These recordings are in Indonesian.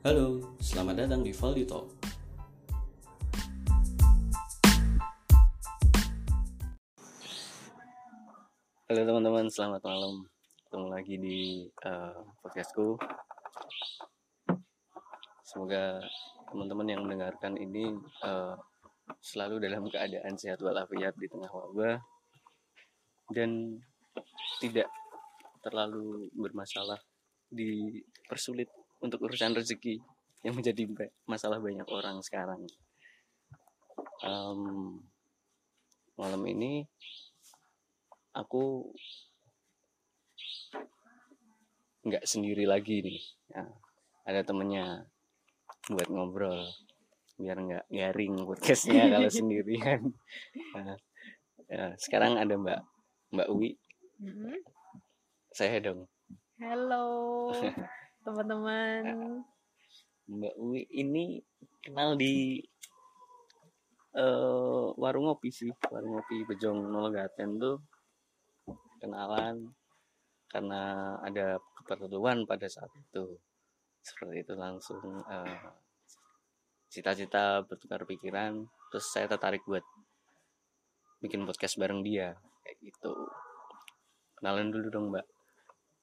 Halo, selamat datang di Valdi Talk. Halo teman-teman, selamat malam. Ketemu lagi di uh, podcastku. Semoga teman-teman yang mendengarkan ini uh, selalu dalam keadaan sehat walafiat di tengah wabah dan tidak terlalu bermasalah dipersulit untuk urusan rezeki yang menjadi masalah banyak orang sekarang. Um, malam ini aku nggak sendiri lagi nih. Ya, ada temennya buat ngobrol biar nggak garing podcastnya kalau sendirian. Nah, ya, sekarang ada mbak mbak Uwi mm-hmm. saya dong. Halo teman-teman. Mbak Uwi ini kenal di uh, warung ngopi sih. Warung ngopi Bejong Nologaten tuh. Kenalan karena ada keperluan pada saat itu. Seperti itu langsung cita cita-cita bertukar pikiran. Terus saya tertarik buat bikin podcast bareng dia. Kayak gitu. Kenalan dulu dong mbak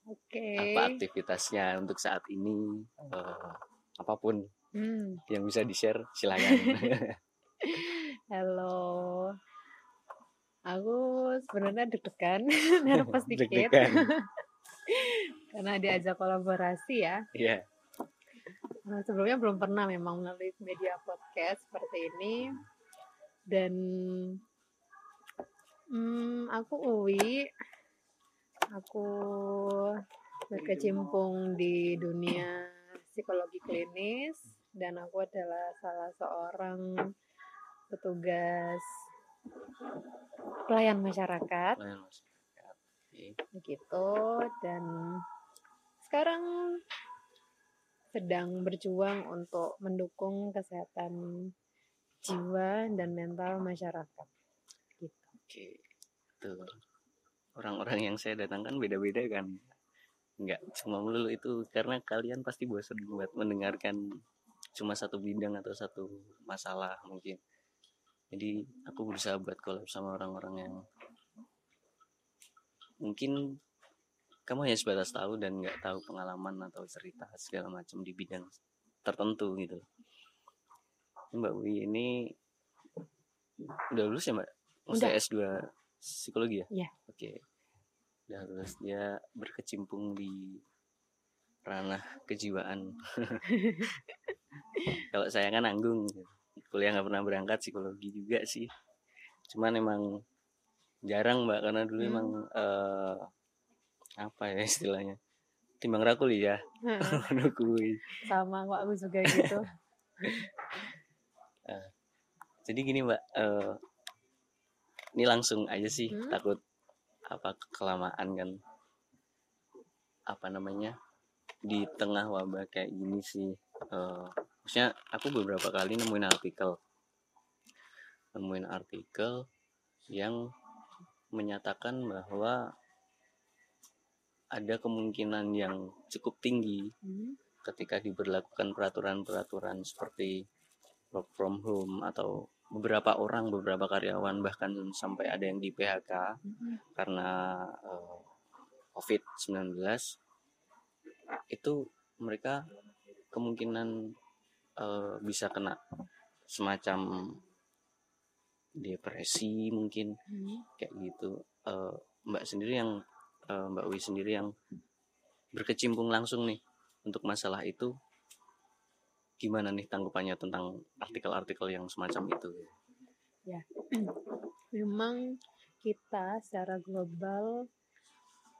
okay. apa aktivitasnya untuk saat ini uh, apa pun hmm. yang bisa di share silakan halo Aku sebenarnya deg-degan, nervous dikit. deg Karena diajak kolaborasi ya. Iya. Yeah. Nah, sebelumnya belum pernah memang melalui media podcast seperti ini. Dan hmm, aku Uwi. Aku berkecimpung di dunia psikologi klinis dan aku adalah salah seorang petugas pelayan masyarakat. Pelayan masyarakat. Begitu dan sekarang sedang berjuang untuk mendukung kesehatan jiwa dan mental masyarakat. Gitu. Oke. Tuh. Orang-orang yang saya datangkan beda-beda kan. Enggak cuma melulu itu karena kalian pasti bosan buat mendengarkan cuma satu bidang atau satu masalah mungkin jadi aku berusaha buat collab sama orang-orang yang mungkin kamu hanya sebatas tahu dan nggak tahu pengalaman atau cerita segala macam di bidang tertentu gitu Mbak Wi ini udah lulus ya Mbak? Maksudnya S2 psikologi ya? Iya. Oke. Okay. Udah lulus dia berkecimpung di ranah kejiwaan. Kalau saya kan nanggung. Kuliah nggak pernah berangkat psikologi juga sih. Cuman emang jarang mbak karena dulu hmm. emang uh, apa ya istilahnya? Timbang rakuli ya sama kok aku juga gitu. Uh, jadi gini mbak uh, ini langsung aja sih hmm? takut apa kelamaan kan apa namanya di tengah wabah kayak gini sih uh, maksudnya aku beberapa kali nemuin artikel nemuin artikel yang menyatakan bahwa ada kemungkinan yang cukup tinggi hmm. ketika diberlakukan peraturan-peraturan seperti work from home atau beberapa orang beberapa karyawan bahkan sampai ada yang di PHK hmm. karena uh, COVID-19 itu mereka kemungkinan uh, bisa kena semacam depresi mungkin hmm. kayak gitu uh, mbak sendiri yang uh, mbak Wi sendiri yang berkecimpung langsung nih untuk masalah itu gimana nih tanggapannya tentang artikel-artikel yang semacam itu ya memang kita secara global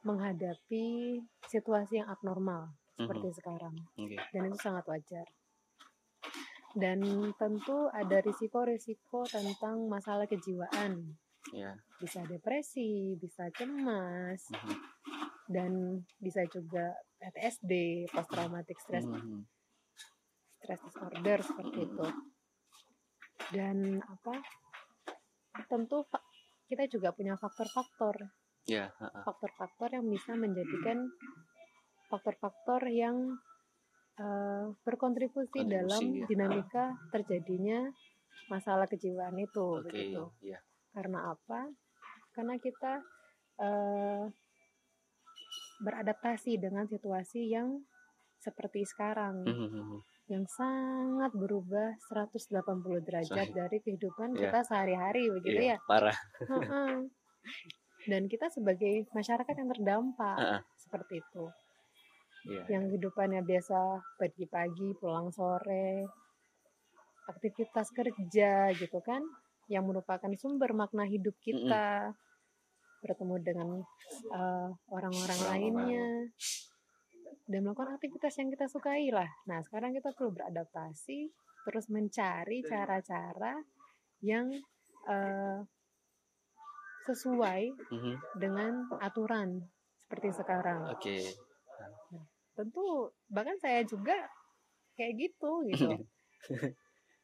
menghadapi situasi yang abnormal seperti mm -hmm. sekarang okay. dan itu sangat wajar dan tentu ada risiko-risiko tentang masalah kejiwaan. Yeah. Bisa depresi, bisa cemas, mm -hmm. dan bisa juga PTSD, post traumatic stress, mm -hmm. Stress disorder seperti itu. Dan apa? Tentu kita juga punya faktor-faktor. Yeah. Faktor-faktor yang bisa menjadikan faktor-faktor yang uh, berkontribusi Kontribusi, dalam ya. dinamika terjadinya masalah kejiwaan itu Oke, begitu. iya. Karena apa? Karena kita uh, beradaptasi dengan situasi yang seperti sekarang Mhm. Yang sangat berubah 180 derajat Sahih. dari kehidupan Iya. kita sehari-hari begitu Iya, ya. parah. Dan kita sebagai masyarakat yang terdampak Heeh. seperti itu. Iya. Yang kehidupannya biasa pergi pagi, pulang sore, aktivitas kerja gitu kan, yang merupakan sumber makna hidup kita, bertemu dengan uh, orang-orang Orang-orang. lainnya, dan melakukan aktivitas yang kita sukai lah. Nah sekarang kita perlu beradaptasi, terus mencari cara-cara yang uh, sesuai Mhm. dengan aturan seperti sekarang. Oke. tentu bahkan saya juga kayak gitu gitu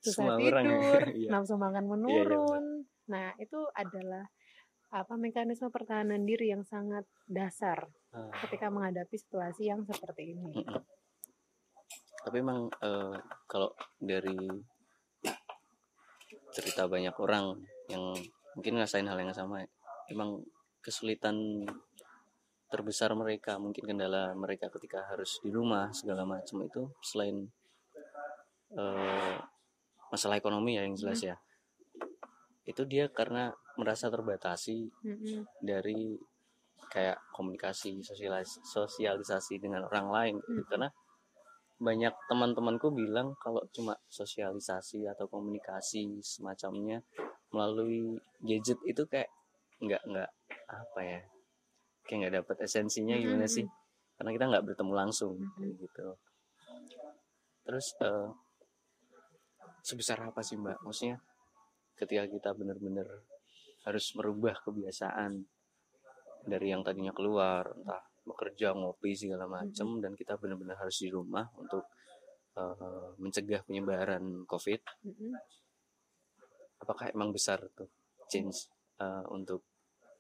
susah Semua orang ya. tidur Iya. nafsu makan iya, menurun nah itu adalah apa mekanisme pertahanan diri yang sangat dasar. Ketika menghadapi situasi yang seperti ini Mm-mm. Tapi emang eh, kalau dari cerita banyak orang yang mungkin ngerasain hal yang sama, emang kesulitan terbesar mereka, mungkin kendala mereka ketika harus di rumah segala macam itu selain eh, masalah ekonomi ya yang jelas ya, itu dia karena merasa terbatasi Mm-mm. dari kayak komunikasi sosialis sosialisasi dengan orang lain gitu. Hmm. karena banyak teman-temanku bilang kalau cuma sosialisasi atau komunikasi semacamnya melalui gadget itu kayak nggak nggak apa ya kayak nggak dapet esensinya gimana Mm-mm. sih karena kita nggak bertemu langsung kayak gitu terus eh, sebesar apa sih mbak maksudnya ketika kita benar-benar harus merubah kebiasaan dari yang tadinya keluar entah bekerja ngopi segala macam dan kita benar-benar harus di rumah untuk eh, mencegah penyebaran covid Mm-mm. apakah emang besar tuh change eh, untuk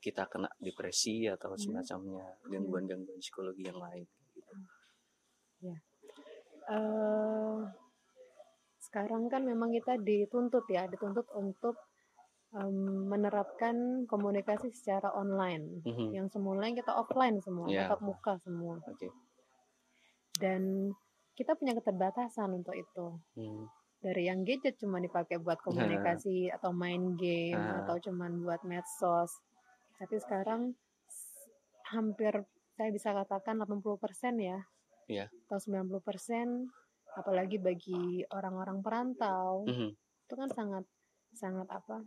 kita kena depresi atau Hmm. semacamnya gangguan-gangguan psikologi yang lain gitu. Eh, sekarang kan memang kita dituntut ya dituntut untuk em, menerapkan komunikasi secara online Mhm. yang semula kita offline semua Iya. tatap muka semua Oke. dan kita punya keterbatasan untuk itu Hmm. dari yang gadget cuma dipakai buat komunikasi atau main game Ah. atau cuma buat medsos tapi sekarang hampir saya bisa katakan 80% ya Iya. atau 90% apalagi bagi orang-orang perantau Mhm. itu kan sangat sangat apa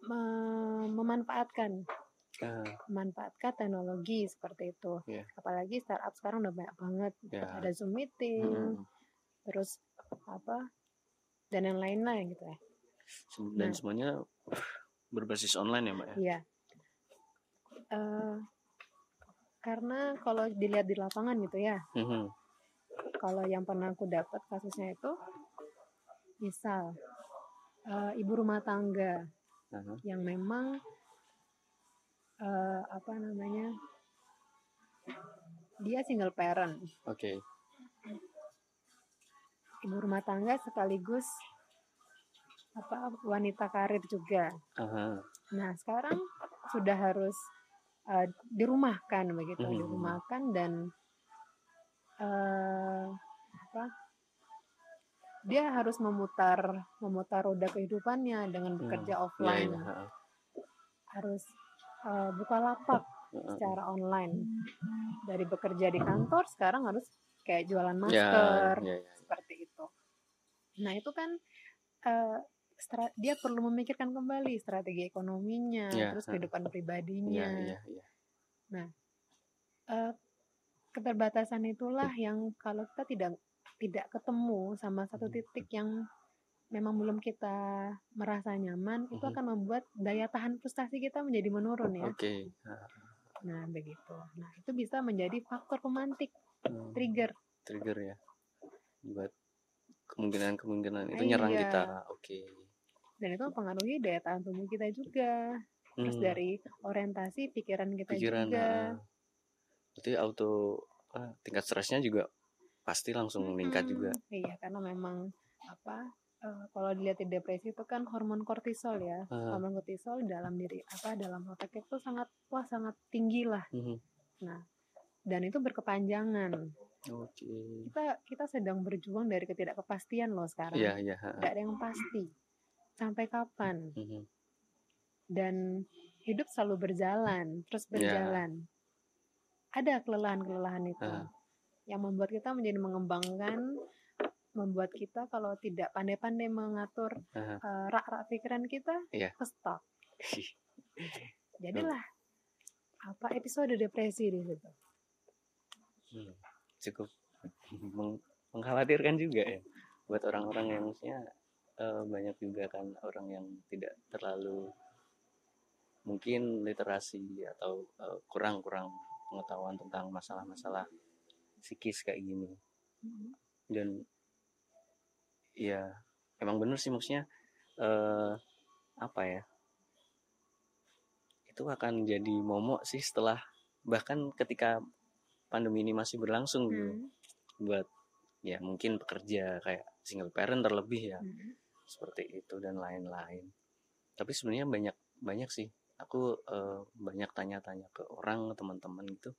me- memanfaatkan Ah, memanfaatkan teknologi seperti itu Iya. apalagi startup sekarang udah banyak banget ya. ada zoom meeting Mhm. terus apa dan yang lain-lain gitu ya Dan Nah. semuanya berbasis online ya mbak ya. iya Eh, karena kalau dilihat di lapangan gitu ya Mhm. kalau yang pernah aku dapat kasusnya itu misal eh, ibu rumah tangga Aha. yang memang eh, apa namanya dia single parent Oke. ibu rumah tangga sekaligus apa wanita karir juga Aha. nah sekarang sudah harus eh, dirumahkan begitu Mhm. dirumahkan dan eh, apa dia harus memutar memutar roda kehidupannya dengan bekerja Iya, offline iya. Ha. harus eh, buka lapak secara online dari bekerja di kantor sekarang harus kayak jualan Ya, masker ya, ya. seperti itu nah itu kan eh, stra- dia perlu memikirkan kembali strategi ekonominya Ya, terus kehidupan Iya, pribadinya iya, iya. Eh, keterbatasan itulah yang kalau kita tidak tidak ketemu sama satu Hmm. titik yang memang belum kita merasa nyaman itu Mhm. akan membuat daya tahan frustasi kita menjadi menurun ya Oke. Ha. nah begitu nah itu bisa menjadi faktor pemantik Hmm. trigger Trigger ya. Buat kemungkinan-kemungkinan itu Ah, nyerang iya. kita. Oke. dan itu mempengaruhi daya tahan tubuh kita juga terus Hmm. dari orientasi pikiran kita pikiran juga ha. Berarti auto tingkat stresnya juga pasti langsung meningkat Hmm, juga. Iya, karena memang apa eh, kalau dilihat di depresi itu kan hormon kortisol ya. Ah. Hormon kortisol dalam diri apa dalam otak itu sangat wah sangat tinggi lah. Mhm. Nah, dan itu berkepanjangan. Oke. Kita kita sedang berjuang dari ketidakkepastian loh sekarang. Iya, iya. ha. Nggak ada yang pasti. Sampai kapan? Mhm. Dan hidup selalu berjalan, terus Iya. berjalan. Ada kelelahan-kelelahan itu Ah. Yang membuat kita menjadi mengembangkan, membuat kita kalau tidak pandai-pandai mengatur eh, rak-rak pikiran kita, Iya. ke-stuck. Jadilah apa episode depresi di situ. Hmm, cukup meng- mengkhawatirkan juga ya buat orang-orang yang maksudnya eh, banyak juga kan orang yang tidak terlalu mungkin literasi atau eh, kurang-kurang pengetahuan tentang masalah-masalah psikis kayak gini. Dan ya emang bener sih maksudnya eh, apa ya itu akan jadi momok sih setelah bahkan ketika pandemi ini masih berlangsung gitu Hmm, buat ya mungkin pekerja kayak single parent terlebih ya hmm, seperti itu dan lain-lain. Tapi sebenarnya banyak banyak sih. Aku eh, banyak tanya-tanya ke orang teman-teman gitu.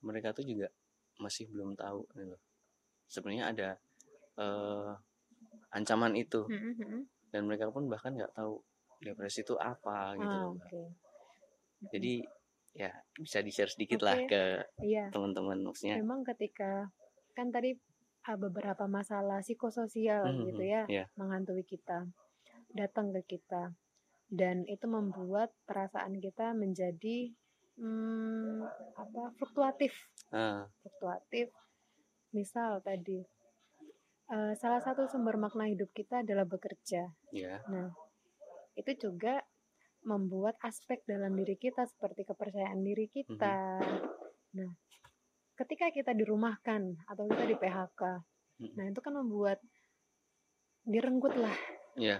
Mereka tuh juga masih belum tahu gitu. sebenarnya ada eh, ancaman itu hmm, hmm, hmm. dan mereka pun bahkan nggak tahu depresi itu apa gitu Ah, loh, Mbak. Oke. jadi ya bisa di share sedikit lah Oke. ke Iya, teman-teman maksudnya memang ketika kan tadi ah, beberapa masalah psikososial Mhm, gitu ya iya. menghantui kita, datang ke kita, dan itu membuat perasaan kita menjadi hmm, apa fluktuatif, ah, fluktuatif. Misal tadi eh, salah satu sumber makna hidup kita adalah bekerja. ya Nah, itu juga membuat aspek dalam diri kita seperti kepercayaan diri kita. Nah, ketika kita dirumahkan atau kita di PHK, Mhm. nah itu kan membuat direnggut lah ya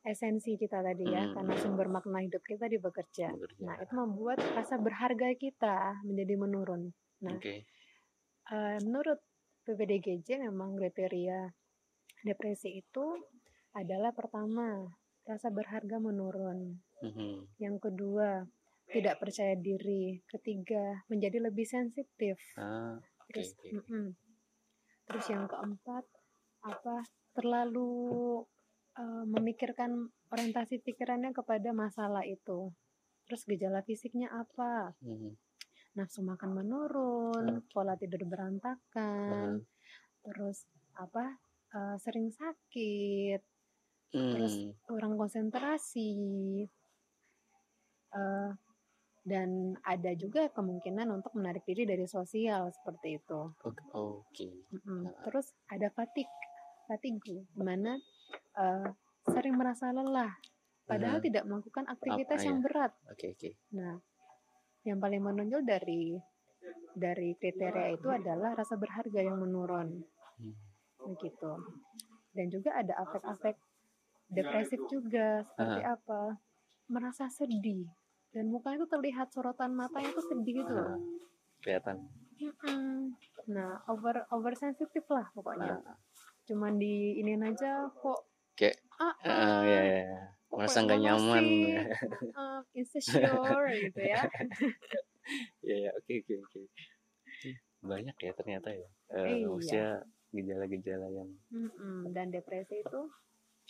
esensi kita tadi ya, Hmm. karena sumber makna hidup kita di bekerja. bekerja. Nah, itu membuat rasa berharga kita menjadi menurun. nah. oke Eh, menurut PPDGJ memang kriteria depresi itu adalah pertama, rasa berharga menurun. Mhm. Yang kedua, tidak percaya diri. Ketiga, menjadi lebih sensitif. ah Terus, oke. mm-mm. terus yang keempat, apa terlalu eh, memikirkan orientasi pikirannya kepada masalah itu. Terus gejala fisiknya apa? Mhm. Nafsu makan menurun, pola tidur berantakan, terus apa? eh, sering sakit, terus Hmm. kurang konsentrasi, eh, dan ada juga kemungkinan untuk menarik diri dari sosial seperti itu. Oke. Oke. Mm-mm. Nah. Terus ada fatigue, fatigue, di eh, sering merasa lelah, padahal Aha. tidak melakukan aktivitas Apa, yang ya? berat. Oke oke. Nah, yang paling menonjol dari dari kriteria itu adalah rasa berharga yang menurun, Hmm. begitu. Dan juga ada afek-afek depresif juga, seperti apa? Merasa sedih dan mukanya itu terlihat sorotan matanya itu sedih gitu loh. Kelihatan. Nah, over oversensitif lah pokoknya. Ah, Cuman di ini aja kok Kayak, ah, ah, ah, ya ya. Merasa nggak nyaman. uh, insecure gitu ya. ya ya oke oke oke. Banyak ya ternyata ya. Eh, Iya. Maksudnya gejala-gejala yang Mm-mm. Dan depresi itu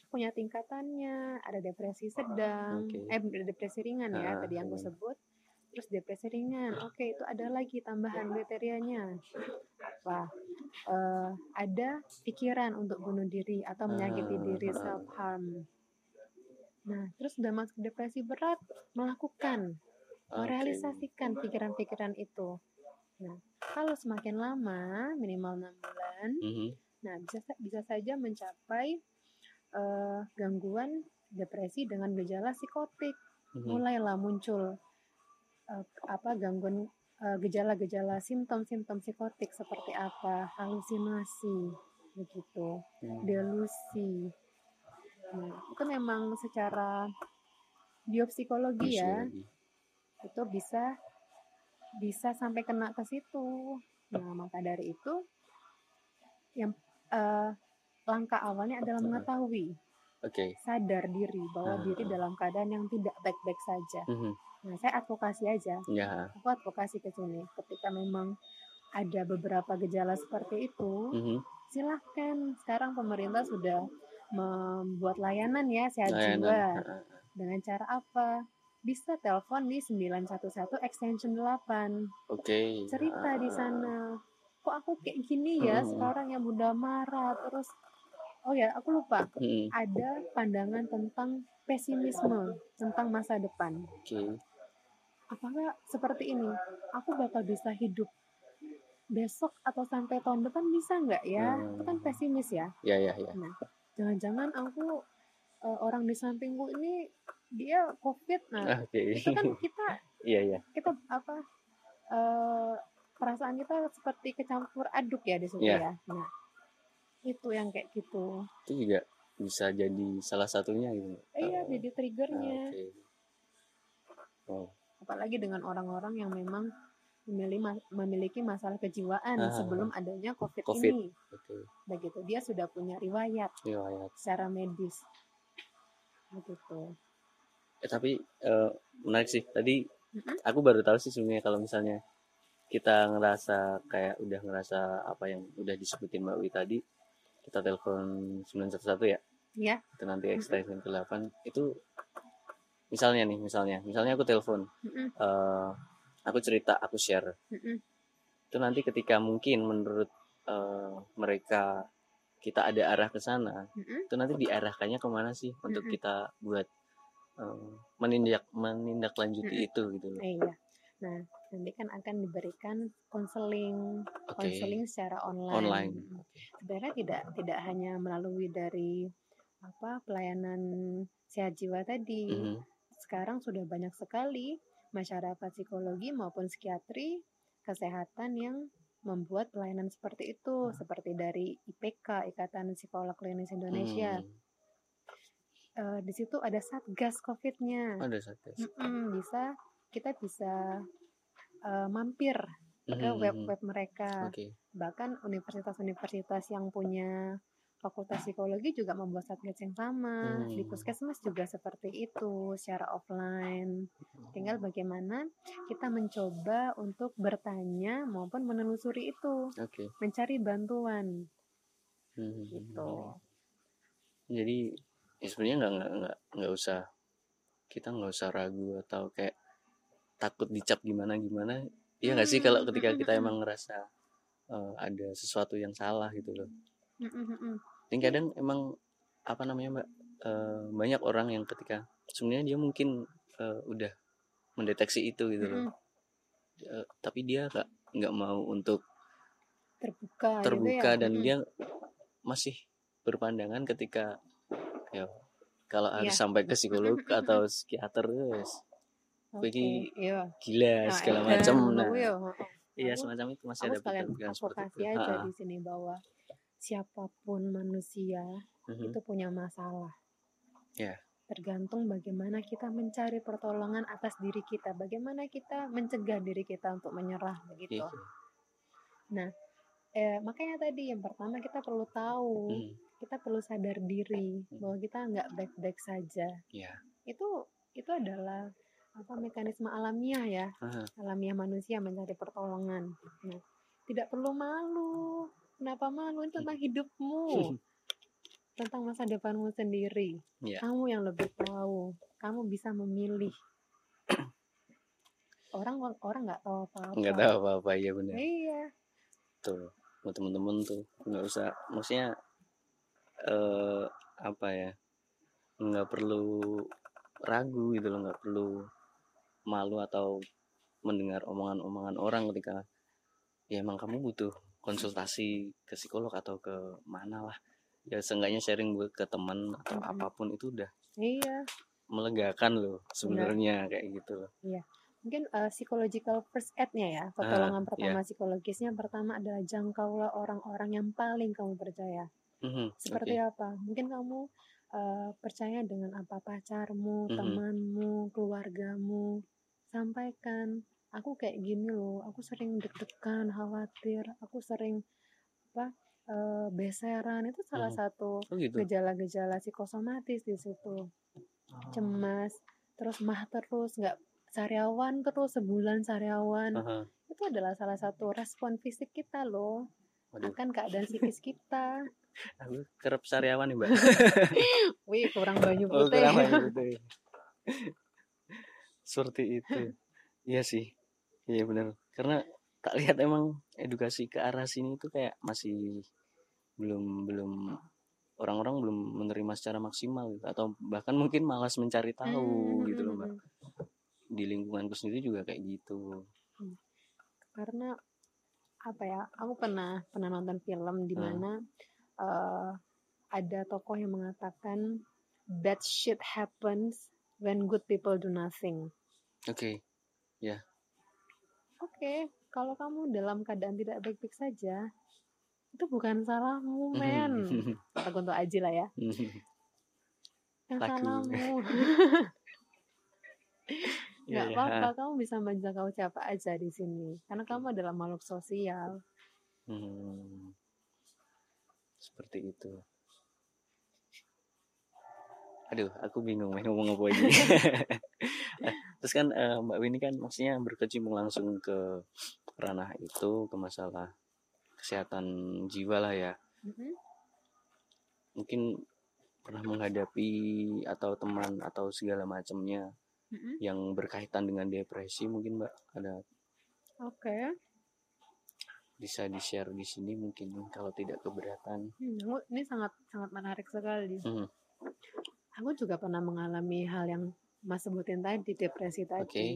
punya tingkatannya. Ada depresi sedang, Oke. eh depresi ringan ya Ah, tadi yang aku ringan. sebut. Terus depresi ringan, oke itu ada lagi tambahan kriterianya. Apa? Eh, ada pikiran untuk bunuh diri atau menyakiti Ah, diri self harm. Nah, terus udah masuk depresi berat, melakukan, merealisasikan pikiran-pikiran itu. Nah, kalau semakin lama, minimal enam bulan, Mhm. Nah, bisa sa- bisa saja mencapai eh, gangguan depresi dengan gejala psikotik. Mhm. Mulailah muncul eh, apa gangguan eh, gejala-gejala simptom-simptom psikotik seperti apa? Halusinasi, begitu, Hmm. delusi. Nah, itu memang secara biopsikologi ya, itu bisa bisa sampai kena ke situ. Nah, maka dari itu yang uh, langkah awalnya adalah mengetahui, Oke. sadar diri bahwa Ah. diri dalam keadaan yang tidak baik-baik saja. Mhm. Nah, saya advokasi aja. Ya. Aku advokasi ke sini. Ketika memang ada beberapa gejala seperti itu, Mhm. silahkan. Sekarang pemerintah sudah membuat layanan ya sehat Layanan. jiwa. Dengan cara apa? Bisa telepon di 911 extension 8. Oke. Cerita di Ah. sana. Kok aku kayak gini ya Hmm. sekarang yang mudah marah terus Oh ya, aku lupa. Mhm. Ada pandangan tentang pesimisme tentang masa depan. Oke. Apakah seperti ini? Aku bakal bisa hidup besok atau sampai tahun depan bisa nggak ya? Itu kan Hmm. pesimis ya. Ya ya ya. Nah, jangan-jangan aku eh, orang di sampingku ini dia covid. Nah, Oke. itu kan kita Iya iya. kita apa eh, perasaan kita seperti kecampur aduk ya di situ ya. Iya. Nah, itu yang kayak gitu. Itu juga bisa jadi salah satunya gitu. Eh, iya, jadi triggernya. Oke. Oh. Apalagi dengan orang-orang yang memang memiliki masalah kejiwaan Ah. sebelum adanya COVID, COVID. ini. Oke. Begitu dia sudah punya riwayat Riwayat. secara medis. Begitu. Eh, tapi eh, menarik sih. Tadi Mm-mm. aku baru tahu sih sebenarnya kalau misalnya kita ngerasa kayak udah ngerasa apa yang udah disebutin Mbak Wi tadi, kita telepon 911 ya. Ya. Itu nanti extension ke 8 itu misalnya nih, misalnya, misalnya aku telepon, Mm-mm, eh, aku cerita, aku share. mm-mm, Itu nanti ketika mungkin menurut eh, mereka kita ada arah ke sana, mm-mm. itu nanti diarahkannya ke mana sih untuk Mm-mm. kita buat eh, menindak menindaklanjuti Mm-mm. itu gitu loh. Eh, iya. Nah, nanti kan akan diberikan konseling, konseling secara online. Online. Sebenarnya tidak tidak hanya melalui dari apa pelayanan sehat jiwa tadi. Mhm. Sekarang sudah banyak sekali masyarakat psikologi maupun psikiatri kesehatan yang membuat pelayanan seperti itu, seperti dari IPK, Ikatan Psikolog Klinis Indonesia. Hmm. Eh, di situ ada satgas COVID-nya. Ada satgas. Bisa kita bisa eh, mampir ke Mhm, web-web mereka. Oke. Bahkan universitas-universitas yang punya fakultas psikologi juga membuat satgas yang sama. Di Hmm. puskesmas juga seperti itu secara offline. Tinggal bagaimana kita mencoba untuk bertanya maupun menelusuri itu, Oke. mencari bantuan Mhm. gitu. Jadi ya sebenarnya nggak nggak nggak nggak usah kita nggak usah ragu atau kayak takut dicap gimana gimana. Iya nggak sih kalau ketika kita Hmm. emang ngerasa eh, ada sesuatu yang salah gitu loh. Dan kadang emang apa namanya mbak eh, banyak orang yang ketika sebenarnya dia mungkin eh, udah mendeteksi itu gitu loh. Eh, tapi dia nggak nggak mau untuk Terbuka, terbuka gitu ya. dan Mm-mm. dia masih berpandangan ketika ya kalau harus Iya. sampai ke psikolog atau psikiater guys Oke, Begini iya. gila Nah, segala macam nah ya. iya Aku- semacam itu masih Aku ada pikiran-pikiran seperti itu aja Ha-ha. di sini bahwa siapa pun manusia Mhm. itu punya masalah. Ya. Tergantung bagaimana kita mencari pertolongan atas diri kita, bagaimana kita mencegah diri kita untuk menyerah begitu. Iya. Eh, makanya tadi yang pertama kita perlu tahu, Mhm. kita perlu sadar diri Hmm. bahwa kita nggak baik-baik saja. Iya. Itu itu adalah apa mekanisme alamiah ya, Aha. alamiah manusia mencari pertolongan. Nah, tidak perlu malu. Kenapa malu? Tentang hidupmu, tentang masa depanmu sendiri. Iya. Kamu yang lebih tahu. Kamu bisa memilih. Orang orang nggak tahu apa-apa. nggak tahu apa-apa ya benar Iya. tuh buat temen-temen tuh nggak usah maksudnya eh apa ya nggak perlu ragu gitu loh nggak perlu malu atau mendengar omongan-omongan orang ketika ya emang kamu butuh konsultasi ke psikolog atau ke mana lah ya seenggaknya sharing buat ke teman atau Mhm. apa pun itu udah Iya. melegakan loh sebenarnya kayak gitu loh Mungkin eh, psychological first aid-nya ya, pertolongan pertama psikologisnya pertama adalah jangkaulah orang-orang yang paling kamu percaya. Mhm, Seperti oke. apa? Mungkin kamu eh, percaya dengan apa pacarmu, Mhm. temanmu, keluargamu. Sampaikan aku kayak gini loh aku sering deg-degan khawatir aku sering apa uh, beseran itu salah hmm. satu oh, gitu. gejala-gejala psikosomatis di situ oh. cemas terus mah terus nggak sariawan terus sebulan sariawan uh -huh. itu adalah salah satu respon fisik kita loh Waduh. akan keadaan psikis kita aku kerap sariawan nih mbak wih kurang banyak putih oh, kurang banyu putih seperti itu iya sih iya benar karena tak lihat emang edukasi ke arah sini itu kayak masih belum belum orang-orang belum menerima secara maksimal gitu. atau bahkan mungkin malas mencari tahu hmm, gitu loh mbak di lingkunganku sendiri juga kayak gitu hmm. karena apa ya aku pernah pernah nonton film di hmm. mana hmm. uh, ada tokoh yang mengatakan bad shit happens when good people do nothing oke okay. ya yeah. Oke okay. kalau kamu dalam keadaan tidak baik-baik saja itu bukan salahmu men. Kata untuk Aji lah ya. Yang salahmu. Nggak yeah, apa-apa yeah. kamu bisa menjaga siapa aja di sini. Karena kamu adalah makhluk sosial. Hmm, seperti itu aduh aku bingung mau ngomong apa ini. Terus kan uh, mbak Winnie kan maksudnya berkecimpung langsung ke ranah itu ke masalah kesehatan jiwa lah ya. Mm-hmm. mungkin pernah menghadapi atau teman atau segala macamnya hmm yang berkaitan dengan depresi mungkin mbak? Ada? Oke. Okay. bisa di share di sini mungkin kalau tidak keberatan. Hmm, ini sangat sangat menarik sekali. Mm-hmm. Aku juga pernah mengalami hal yang mas sebutin tadi depresi tadi okay.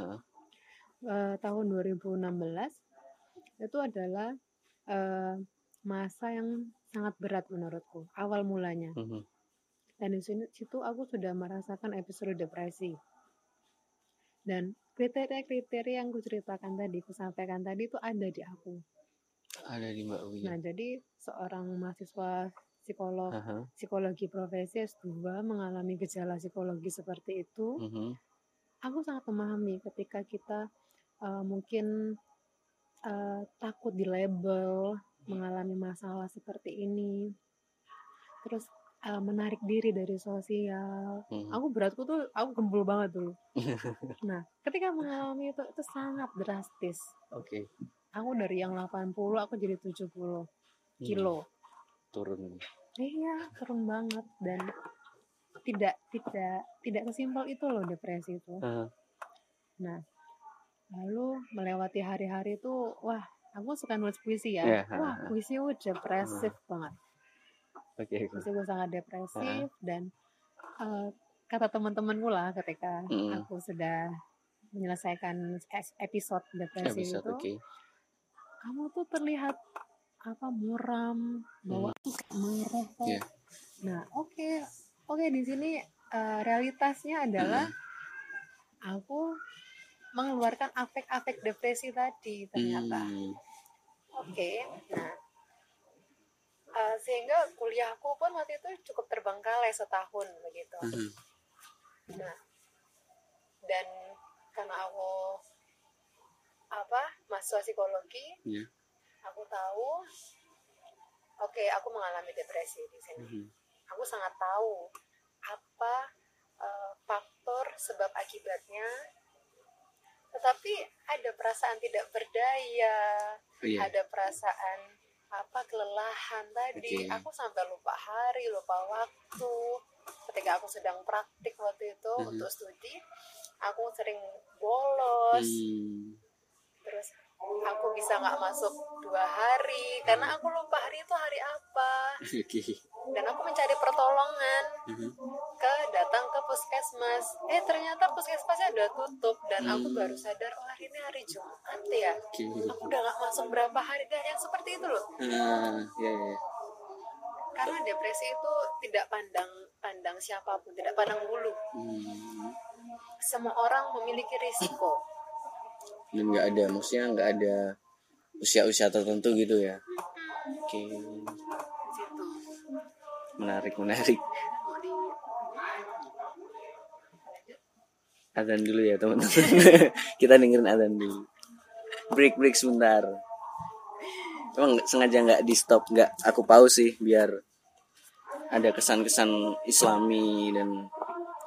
uh-huh. uh, tahun 2016 itu adalah uh, masa yang sangat berat menurutku awal mulanya mm-hmm. dan di situ aku sudah merasakan episode depresi dan kriteria-kriteria yang aku ceritakan tadi, aku sampaikan tadi itu ada di aku. Ada di Mbak Uya. Nah, jadi seorang mahasiswa psikolog, uh -huh. psikologi profesi S2 mengalami gejala psikologi seperti itu. Uh -huh. Aku sangat memahami ketika kita uh, mungkin uh, takut di label, mengalami masalah seperti ini. Terus uh, menarik diri dari sosial. Hmm. Aku beratku tuh aku gembul banget dulu. nah, ketika mengalami itu itu sangat drastis. Oke. Okay. Aku dari yang 80 aku jadi 70 hmm. Turun. Iya, turun banget dan tidak tidak tidak sesimpel itu loh depresi itu. Uh. Nah, lalu melewati hari-hari itu wah, aku suka nulis puisi ya. Yeah. Wah, puisi udah depresif uh. banget okay, okay. gue sangat depresif uh. dan uh, kata teman-temanku lah ketika mm. aku sudah menyelesaikan episode depresi episode, itu okay. kamu tuh terlihat apa muram bawa mm. marah kan? yeah. nah oke okay. oke okay, di sini uh, realitasnya adalah mm. aku mengeluarkan afek-afek depresi tadi ternyata mm. oke okay. nah uh, sehingga kuliahku pun waktu itu cukup terbengkalai setahun begitu mm-hmm. nah dan karena aku apa mahasiswa psikologi yeah. Aku tahu oke okay, aku mengalami depresi di sini mm-hmm. aku sangat tahu apa uh, faktor sebab akibatnya tetapi ada perasaan tidak berdaya, oh, iya. ada perasaan apa kelelahan tadi okay. aku sampai lupa hari lupa waktu ketika aku sedang praktik waktu itu uh-huh. untuk studi aku sering bolos hmm. terus aku bisa nggak masuk dua hari karena aku lupa hari itu hari apa okay. dan aku mencari pertolongan uh-huh. ke datang ke puskesmas eh ternyata puskesmasnya udah tutup dan hmm. aku baru sadar oh hari ini hari Jumat ya okay. aku udah nggak masuk berapa hari dan yang seperti itu loh uh, yeah, yeah. karena depresi itu tidak pandang pandang siapa pun tidak pandang bulu hmm. semua orang memiliki risiko dan nggak ada maksudnya nggak ada usia-usia tertentu gitu ya oke okay. menarik menarik Adzan dulu ya teman-teman. Kita dengerin adzan dulu. Break break sebentar. Emang sengaja nggak di stop, nggak aku pause sih biar ada kesan-kesan Islami dan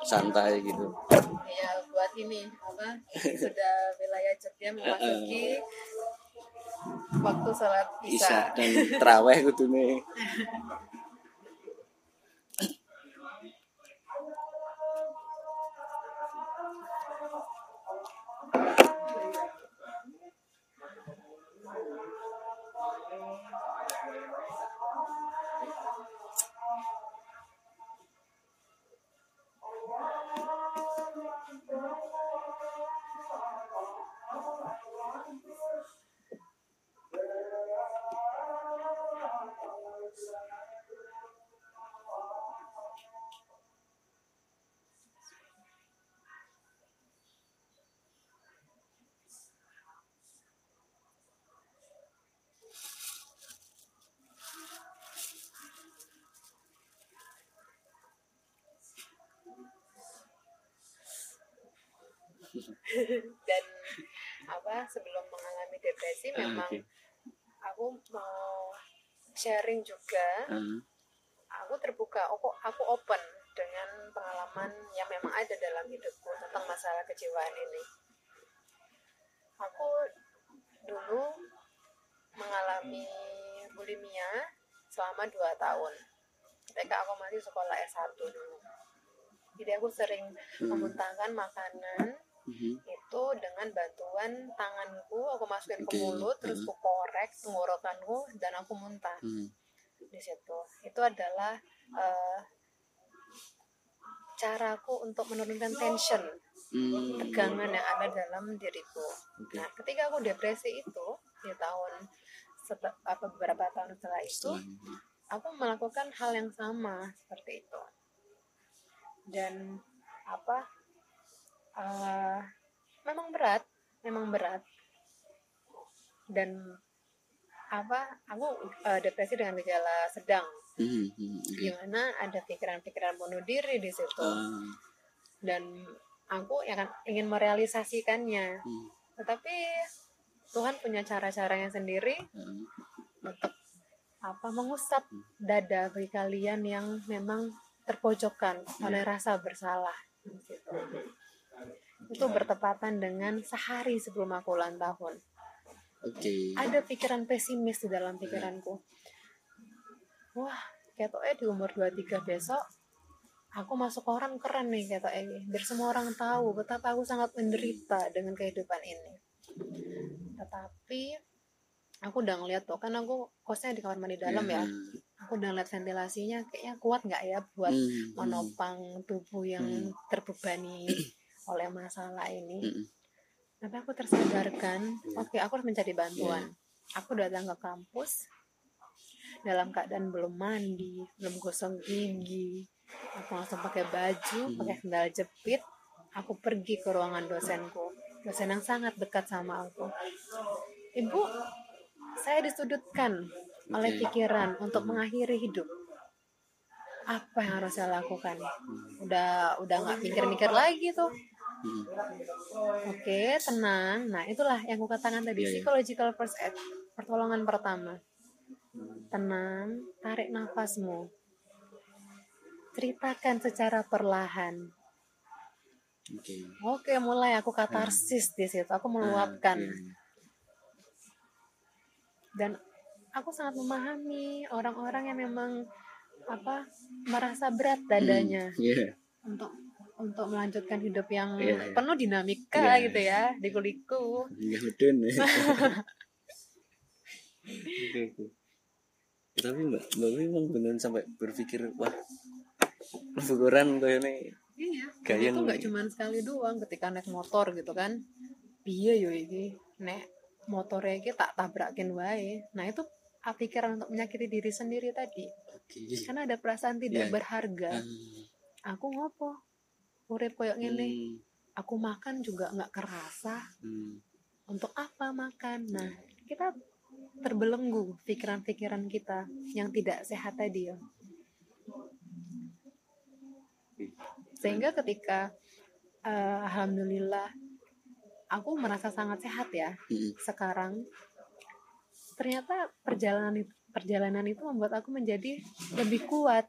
santai gitu. Ini apa sudah wilayah Jogja memasuki waktu sholat isya dan teraweh gitu nih. Dan apa sebelum mengalami depresi Ah, memang oke. aku mau sharing juga. Ah, aku terbuka aku aku open dengan pengalaman yang memang ada dalam hidupku tentang masalah kejiwaan ini. Aku dulu mengalami bulimia selama dua tahun. Ketika aku masih sekolah S1 dulu. Jadi aku sering Hmm. memuntahkan makanan mhm. itu dengan bantuan tanganku aku masukin ke Oke, mulut terus hmm. aku korek tenggorokanku dan aku muntah Hmm. di situ itu adalah eh, caraku untuk menurunkan tension Hmm. tegangan yang ada dalam diriku Oke. nah ketika aku depresi itu di tahun apa beberapa tahun setelah itu aku melakukan hal yang sama seperti itu dan apa eh, memang berat memang berat. Dan apa aku eh, depresi dengan gejala sedang. Mhm, oke. gimana ada pikiran-pikiran bunuh diri di situ. Ah, dan aku yang kan ingin merealisasikannya. Hmm, tetapi Tuhan punya cara-caranya sendiri. Ah. untuk apa mengusap dada bagi kalian yang memang terpojokkan oleh rasa bersalah. Gitu. Itu bertepatan dengan sehari sebelum aku ulang tahun. Oke. ada pikiran pesimis di dalam pikiranku. Wah ketoknya di umur 23 besok aku masuk orang keren nih ketoknya biar semua orang tahu betapa aku sangat menderita dengan kehidupan ini. Tetapi aku udah ngeliat tuh kan aku kosnya di kamar mandi dalam ya. Hmm, aku udah ngeliat ventilasinya kayaknya kuat nggak ya buat hmm. menopang tubuh yang Hmm. terbebani oleh masalah ini Hmm, tapi aku tersadarkan Iya. oke aku harus mencari bantuan. Aku datang ke kampus dalam keadaan belum mandi belum gosok gigi aku langsung pakai baju Hmm. pakai sandal jepit aku pergi ke ruangan dosenku dosen yang sangat dekat sama aku. Ibu saya disudutkan oleh Oke. pikiran untuk mengakhiri hidup. Apa yang harus saya lakukan? Udah udah nggak mikir-mikir lagi tuh hmm. Oke, tenang. Nah, itulah yang aku katakan tadi, Iya, iya. psychological first aid, pertolongan pertama. Tenang, tarik nafasmu. Ceritakan secara perlahan. Oke. Oke, mulai aku katarsis di situ. Aku meluapkan Ah, oke. dan aku sangat memahami orang-orang yang memang apa merasa berat dadanya Hmm, Iya. untuk untuk melanjutkan hidup yang Iya, iya. penuh dinamika Iya, gitu ya, liku-liku. Enggak medun. Oke, oke. Ya, tapi mbak, mbak Wi emang beneran sampai berpikir wah syukuran kayak ini Iya, itu nggak cuma sekali doang ketika naik motor gitu kan. Piye yo iki nek motornya iki tak tabrakin wae. Nah, itu pikiran untuk menyakiti diri sendiri tadi. oke Karena ada perasaan tidak Iya. berharga. Ah, Aku ngopo? Urip koyo ngene. hmm, Aku makan juga nggak kerasa. hmm, Untuk apa makan? Nah, kita terbelenggu pikiran-pikiran kita yang tidak sehat tadi ya. Sehingga ketika uh, alhamdulillah aku merasa sangat sehat ya Mm-mm. sekarang ternyata perjalanan itu perjalanan itu membuat aku menjadi lebih kuat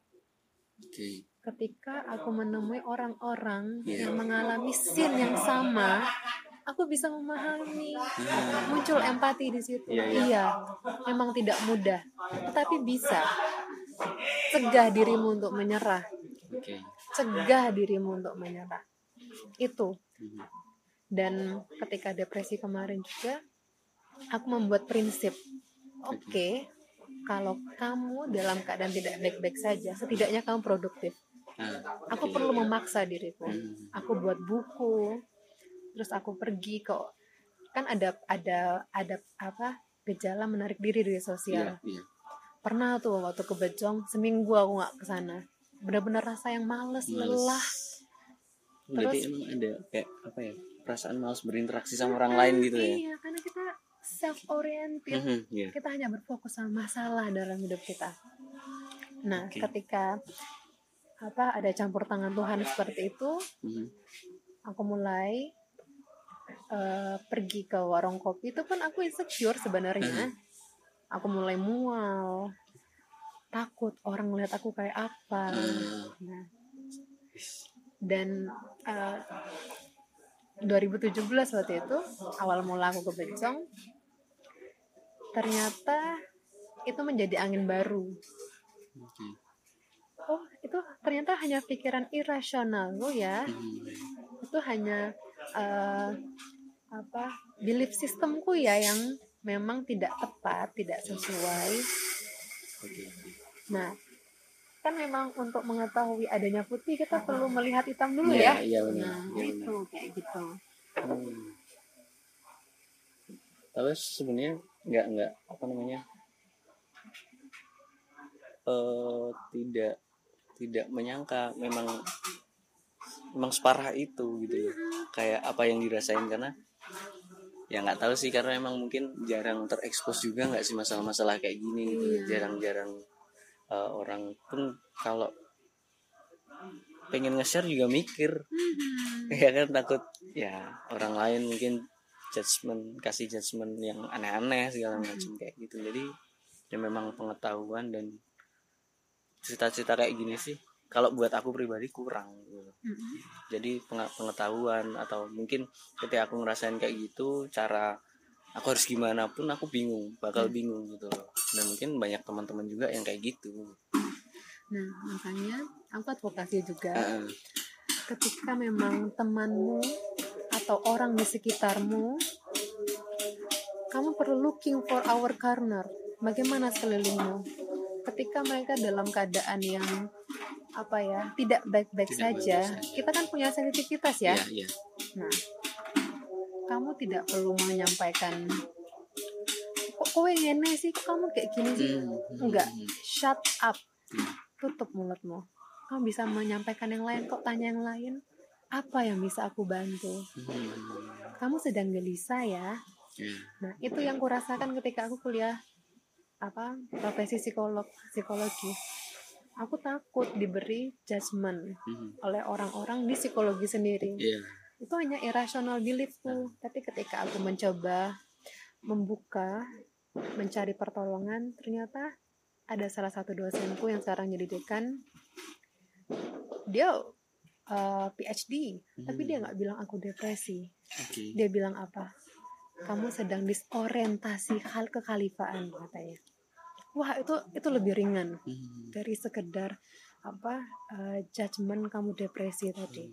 Oke. Ketika aku menemui orang-orang Iya. yang mengalami sin yang sama aku bisa memahami. Hmm. muncul empati di situ. Iya, iya. iya memang tidak mudah tetapi bisa. Cegah dirimu untuk menyerah. Cegah dirimu untuk menyerah. Itu. Mhm. dan ketika depresi kemarin juga aku membuat prinsip. Oke kalau kamu dalam keadaan tidak baik-baik saja setidaknya kamu produktif aku oke. perlu memaksa diriku Hmm. aku buat buku terus aku pergi ke kan ada ada ada apa gejala menarik diri dari Iya, sosial iya. pernah tuh waktu ke Bejong seminggu aku nggak ke sana benar-benar rasa yang males, Males. lelah Berarti Terus- emang ada kayak apa ya? Perasaan malas berinteraksi sama orang lain gitu ya. iya karena kita self oriented Mhm, Iya. kita hanya berfokus sama masalah dalam hidup kita nah Oke. ketika apa ada campur tangan Tuhan seperti itu. Mhm. aku mulai eh, pergi ke warung kopi. Itu pun aku insecure sebenarnya. Aku mulai mual. Takut orang melihat aku kayak apa. Ah, nah. Dan eh, 2017 waktu itu awal mula aku ke Bencong ternyata itu menjadi angin baru. Oke. Oh itu ternyata hanya pikiran irasional lo ya Mhm. itu hanya eh, apa belief sistemku ya yang memang tidak tepat tidak sesuai nah kan memang untuk mengetahui adanya putih kita perlu melihat hitam dulu Iya, ya iya benar. nah Iya benar. itu kayak gitu Hmm. Tapi sebenarnya nggak nggak apa namanya eh tidak tidak menyangka memang memang separah itu gitu ya kayak apa yang dirasain karena ya nggak tahu sih karena emang mungkin jarang terekspos juga nggak sih masalah-masalah kayak gini gitu. Iya. jarang-jarang eh, orang pun kalau pengen nge-share juga mikir. Ya kan takut ya orang lain mungkin judgement kasih judgement yang aneh-aneh segala macam kayak gitu. Jadi ya memang pengetahuan dan cerita-cerita kayak gini sih kalau buat aku pribadi kurang gitu. Mm-mm. jadi pengetahuan atau mungkin ketika aku ngerasain kayak gitu cara aku harus gimana pun aku bingung bakal bingung gitu loh. Dan mungkin banyak teman-teman juga yang kayak gitu. Nah makanya aku advokasi juga. Ah, ketika memang temanmu atau orang di sekitarmu kamu perlu looking for our corner. Bagaimana sekelilingmu ketika mereka dalam keadaan yang apa ya tidak baik-baik saja saja. kita kan punya sensitivitas ya. Iya iya. Nah kamu tidak perlu menyampaikan kok kowe ngene sih? Kok kamu kayak gini sih? Hmm, hmm, enggak. hmm, shut up. Hmm. tutup mulutmu. Kamu bisa menyampaikan yang lain kok tanya yang lain? Apa yang bisa aku bantu? Hmm, kamu sedang gelisah ya. Iya. nah itu yang kurasakan ketika aku kuliah apa profesi psikolog psikologi. Aku takut diberi judgement Hmm, oleh orang-orang di psikologi sendiri. Iya. Itu hanya irrational beliefku tapi ketika aku mencoba membuka mencari pertolongan ternyata ada salah satu dosenku yang sekarang jadi dekan dia uh, PhD tapi dia nggak bilang aku depresi. Oke. Dia bilang apa kamu sedang disorientasi hal kekhalifaan katanya wah itu itu lebih ringan Hmm, dari sekedar apa uh, judgement kamu depresi tadi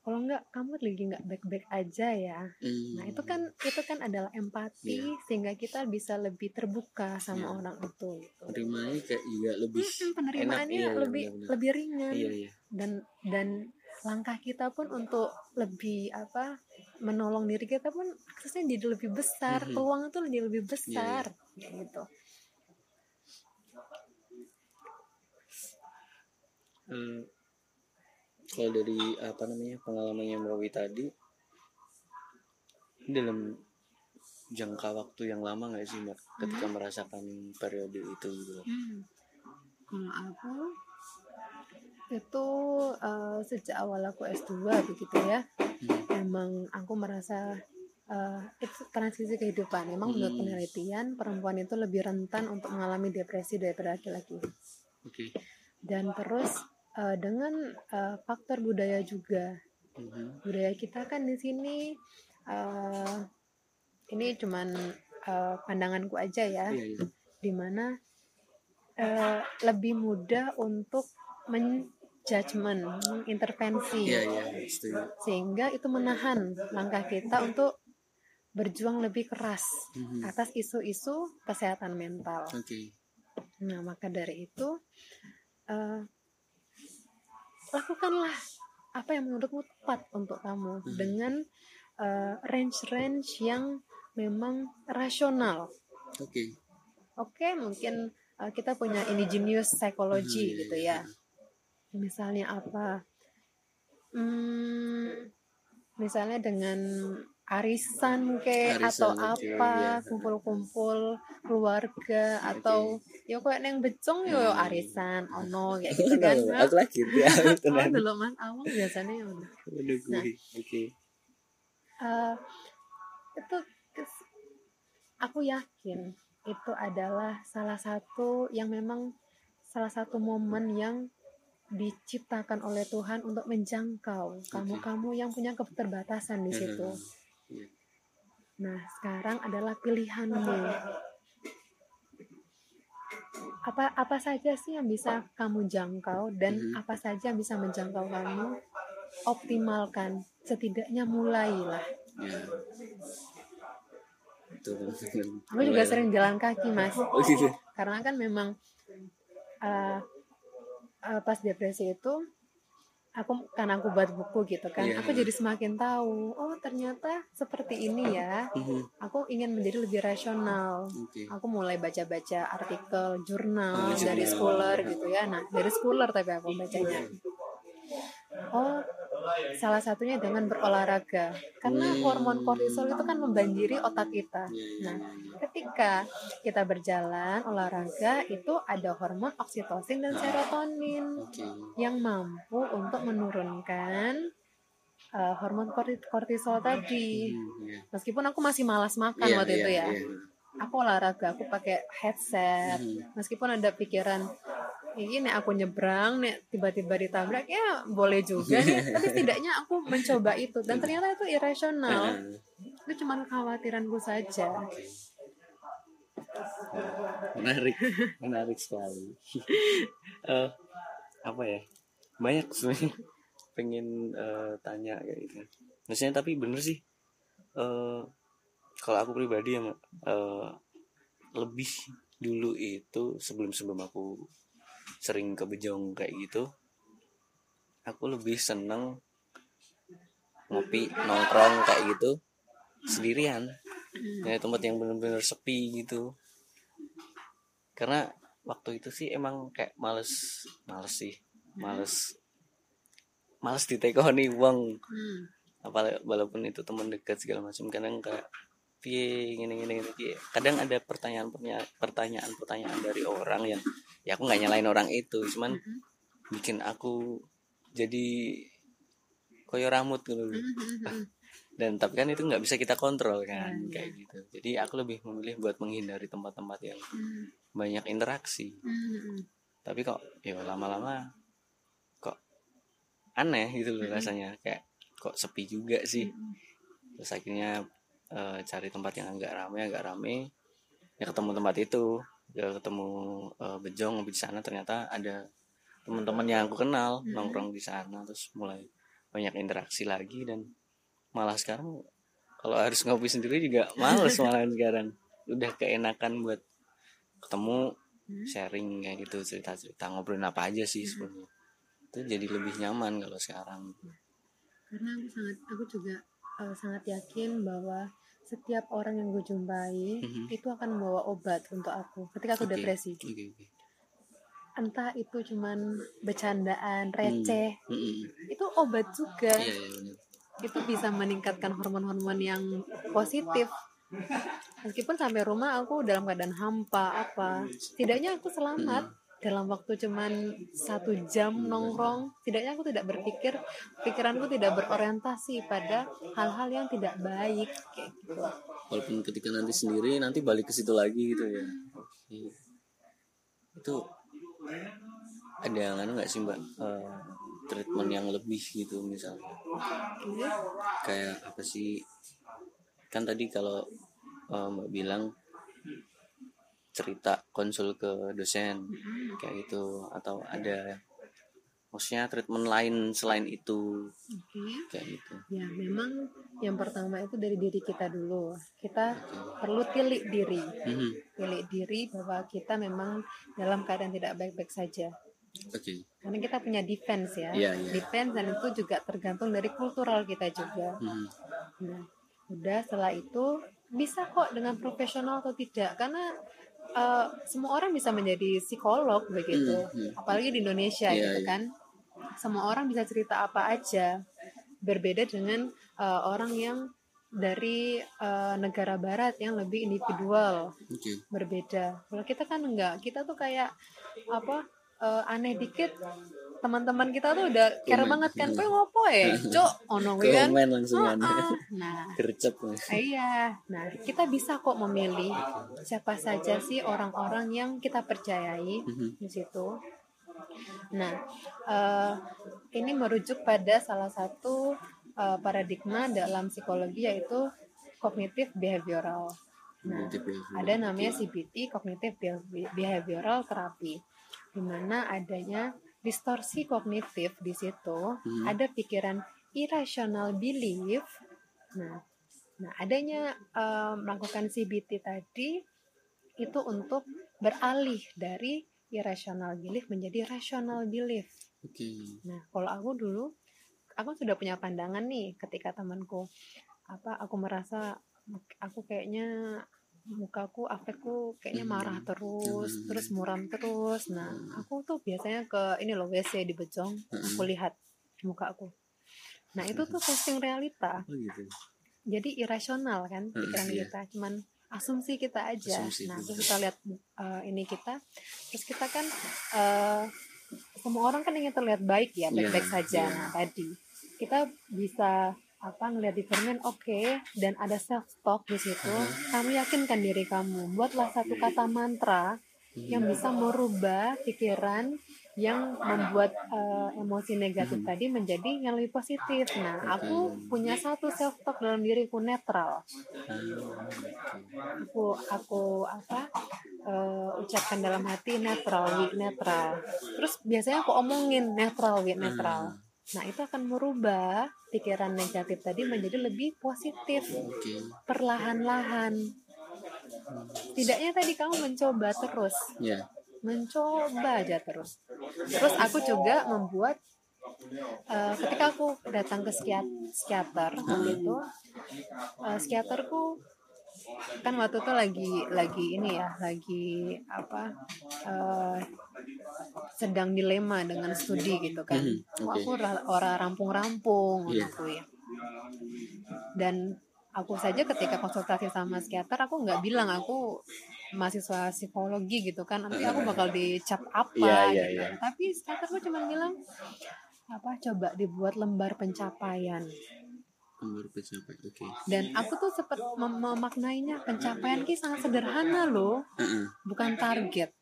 kalau enggak kamu lagi nggak baik-baik aja ya hmm. nah itu kan itu kan adalah empati Iya. sehingga kita bisa lebih terbuka sama Iya. orang itu gitu. penerimanya kayak juga lebih Mm-mm, penerimaannya iya, iya, lebih benar-benar. lebih ringan iya iya dan dan langkah kita pun untuk lebih apa menolong diri kita pun aksesnya jadi lebih besar Mhm. peluang itu jadi lebih Iya, besar kayak gitu Hmm, kalau dari apa namanya pengalamannya Mbak tadi dalam jangka waktu yang lama nggak sih Mbak ketika merasakan periode itu gitu? Hmm. Kalau aku itu uh, sejak awal aku S2 begitu ya hmm. memang aku merasa uh, itu transisi kehidupan memang hmm. menurut penelitian perempuan itu lebih rentan untuk mengalami depresi daripada laki-laki okay. dan terus uh, dengan uh, faktor budaya juga hmm. budaya kita kan di sini uh, ini cuman uh, pandanganku aja ya yeah, yeah. di mana uh, lebih mudah untuk men judgment, mengintervensi, yeah, yeah, sehingga itu menahan langkah kita untuk berjuang lebih keras mm-hmm. atas isu-isu kesehatan mental. Okay. Nah, maka dari itu uh, lakukanlah apa yang menurutmu tepat untuk kamu mm-hmm. dengan uh, range-range yang memang rasional. Oke. Okay. Oke, okay, mungkin uh, kita punya indigenous psychology mm-hmm, gitu ya. Yeah misalnya apa hmm, misalnya dengan arisan kayak atau apa iya. kumpul-kumpul keluarga atau okay. yo kok neng becong yo, hmm. arisan ono kayak gitu kan aku lagi ya oh dulu mas awang biasanya ya nah oke okay. uh, itu aku yakin itu adalah salah satu yang memang salah satu momen yang diciptakan oleh Tuhan untuk menjangkau kamu-kamu yang punya keterbatasan di situ. Iya. Nah, sekarang adalah pilihanmu. Apa apa saja sih yang bisa kamu jangkau dan mm -hmm. apa saja yang bisa menjangkau kamu? Optimalkan, setidaknya mulailah. Yeah. Aku juga sering jalan kaki, Mas. Oh, gitu. Karena kan memang uh, uh, pas depresi itu aku karena aku buat buku gitu kan yeah. aku jadi semakin tahu oh ternyata seperti ini ya mm-hmm. aku ingin menjadi lebih rasional okay. aku mulai baca-baca artikel jurnal oh, dari schooler gitu ya nah dari schooler tapi aku bacanya oh salah satunya dengan berolahraga. Karena hmm. hormon kortisol itu kan membanjiri otak kita. Iya, iya, nah iya, ketika kita berjalan olahraga itu ada hormon oksitosin dan serotonin yang mampu untuk menurunkan uh, hormon kortisol tadi. Hmm, meskipun aku masih malas makan waktu itu ya. aku olahraga aku pakai headset. Hmm. meskipun ada pikiran ini aku nyebrang nih tiba-tiba ditabrak ya boleh juga nih. Tapi setidaknya aku mencoba itu dan ternyata itu irasional. Itu cuma kekhawatiranku saja. Menarik. Menarik sekali. Uh, apa ya? Banyak sebenarnya pengen uh, tanya kayak gitu. Maksudnya tapi bener sih uh, kalau aku pribadi ya uh, lebih dulu itu sebelum sebelum aku sering ke Bejong kayak gitu aku lebih seneng ngopi nongkrong kayak gitu sendirian. Ya tempat yang benar-benar sepi gitu. Karena waktu itu sih emang kayak males males sih males males ditekoni uang. Hmm. apa walaupun itu teman dekat segala macam kadang kayak piye gini gini gini. Kadang ada pertanyaan pertanyaan pertanyaan dari orang yang ya aku nggak nyalain orang itu cuman mm -hmm. bikin aku jadi koyo rambut gitu. Mm -hmm. dan tapi kan itu nggak bisa kita kontrol kan mm -hmm. kayak gitu. Jadi aku lebih memilih buat menghindari tempat-tempat yang mm banyak interaksi. Mm tapi kok ya lama-lama kok aneh gitu loh rasanya. Kayak kok sepi juga sih. Terus akhirnya uh, cari tempat yang agak rame agak rame. Ya ketemu tempat itu. Ya ketemu uh, bejong di sana. Ternyata ada teman-teman yang aku kenal hmm. nongkrong di sana. Terus mulai banyak interaksi lagi dan malah sekarang kalau harus ngopi sendiri juga males malah sekarang. Udah keenakan buat ketemu hmm. sharing kayak gitu cerita-cerita ngobrolin apa aja sih hmm. sebenarnya. Itu jadi lebih nyaman kalau sekarang. Karena aku sangat aku juga uh, sangat yakin bahwa setiap orang yang gue jumpai mm-hmm. itu akan membawa obat untuk aku ketika aku okay. depresi okay, okay. entah itu cuman bercandaan receh mm-hmm. itu obat juga yeah, yeah, itu bisa meningkatkan hormon-hormon yang positif meskipun sampai rumah aku dalam keadaan hampa apa setidaknya aku selamat dalam waktu cuman satu jam nongkrong tidaknya aku tidak berpikir pikiranku tidak berorientasi pada hal-hal yang tidak baik kayak gitu. Walaupun ketika nanti sendiri nanti balik ke situ lagi gitu ya. Oke itu ada yang anu nggak sih mbak? Uh, treatment yang lebih gitu misalnya. Kayak apa sih? Kan tadi kalau uh, mbak bilang cerita konsul ke dosen kayak gitu atau ada maksudnya treatment lain selain itu okay. kayak gitu ya memang yang pertama itu dari diri kita dulu kita okay. perlu tilik diri mm-hmm. tilik diri bahwa kita memang dalam keadaan tidak baik-baik saja Okay. Karena kita punya defense ya, yeah, yeah. defense dan itu juga tergantung dari kultural kita juga. Mm. Nah, udah setelah itu bisa kok dengan profesional atau tidak, karena uh, semua orang bisa menjadi psikolog begitu, mm, mm. apalagi di Indonesia yeah, gitu yeah. kan. Semua orang bisa cerita apa aja, berbeda dengan uh, orang yang dari uh, negara barat yang lebih individual, okay. berbeda. Kalau kita kan enggak, kita tuh kayak apa? uh, aneh dikit teman-teman kita tuh udah care banget kan. Kau ngopo ya? Cok ono kan? Langsung oh, nah. Gercep iya. Nah kita bisa kok memilih siapa saja sih orang-orang yang kita percayai mm-hmm. di situ. Nah uh, ini merujuk pada salah satu uh, paradigma dalam psikologi yaitu kognitif behavioral. Nah, ada namanya CBT, Cognitive Behavioral Therapy di mana adanya distorsi kognitif di situ, hmm. ada pikiran irrational belief. Nah, nah adanya uh, melakukan CBT tadi itu untuk beralih dari irrational belief menjadi rational belief. Okay. Nah, kalau aku dulu, aku sudah punya pandangan nih ketika temanku apa aku merasa aku kayaknya mukaku afekku kayaknya hmm. marah terus hmm. terus muram terus nah hmm. aku tuh biasanya ke ini loh WC di Bejong aku lihat muka aku nah itu tuh posting realita oh, gitu. jadi irasional kan pikiran iya. kita cuman asumsi kita aja asumsi nah terus kita lihat uh, ini kita terus kita kan uh, semua orang kan ingin terlihat baik ya baik-baik yeah, saja yeah. nah tadi kita bisa apa ngelihat di cermin oke okay, dan ada self talk di situ uh-huh. kamu yakinkan diri kamu buatlah satu kata mantra yang bisa merubah pikiran yang membuat uh, emosi negatif tadi menjadi yang lebih positif. Nah, aku punya satu self talk dalam diriku netral. Aku aku apa uh, ucapkan dalam hati netral, netral. Terus biasanya aku omongin netral, netral. Nah, itu akan merubah pikiran negatif tadi menjadi lebih positif. Perlahan-lahan. Tidaknya tadi kamu mencoba terus. Yeah. Mencoba aja terus. Terus aku juga membuat uh, ketika aku datang ke psikiater waktu itu uh, psikiaterku kan waktu itu lagi lagi ini ya lagi apa uh, sedang dilema dengan studi gitu kan mm -hmm. okay. aku orang rampung-rampung yeah. gitu ya dan aku saja ketika konsultasi sama psikiater aku nggak bilang aku mahasiswa psikologi gitu kan nanti aku bakal dicap apa yeah, yeah, gitu yeah. tapi psikiaterku cuma bilang apa coba dibuat lembar pencapaian Pencapaian, oke. Okay. Dan aku tuh sempat mem memaknainya pencapaian ki sangat sederhana loh, uh -uh. bukan target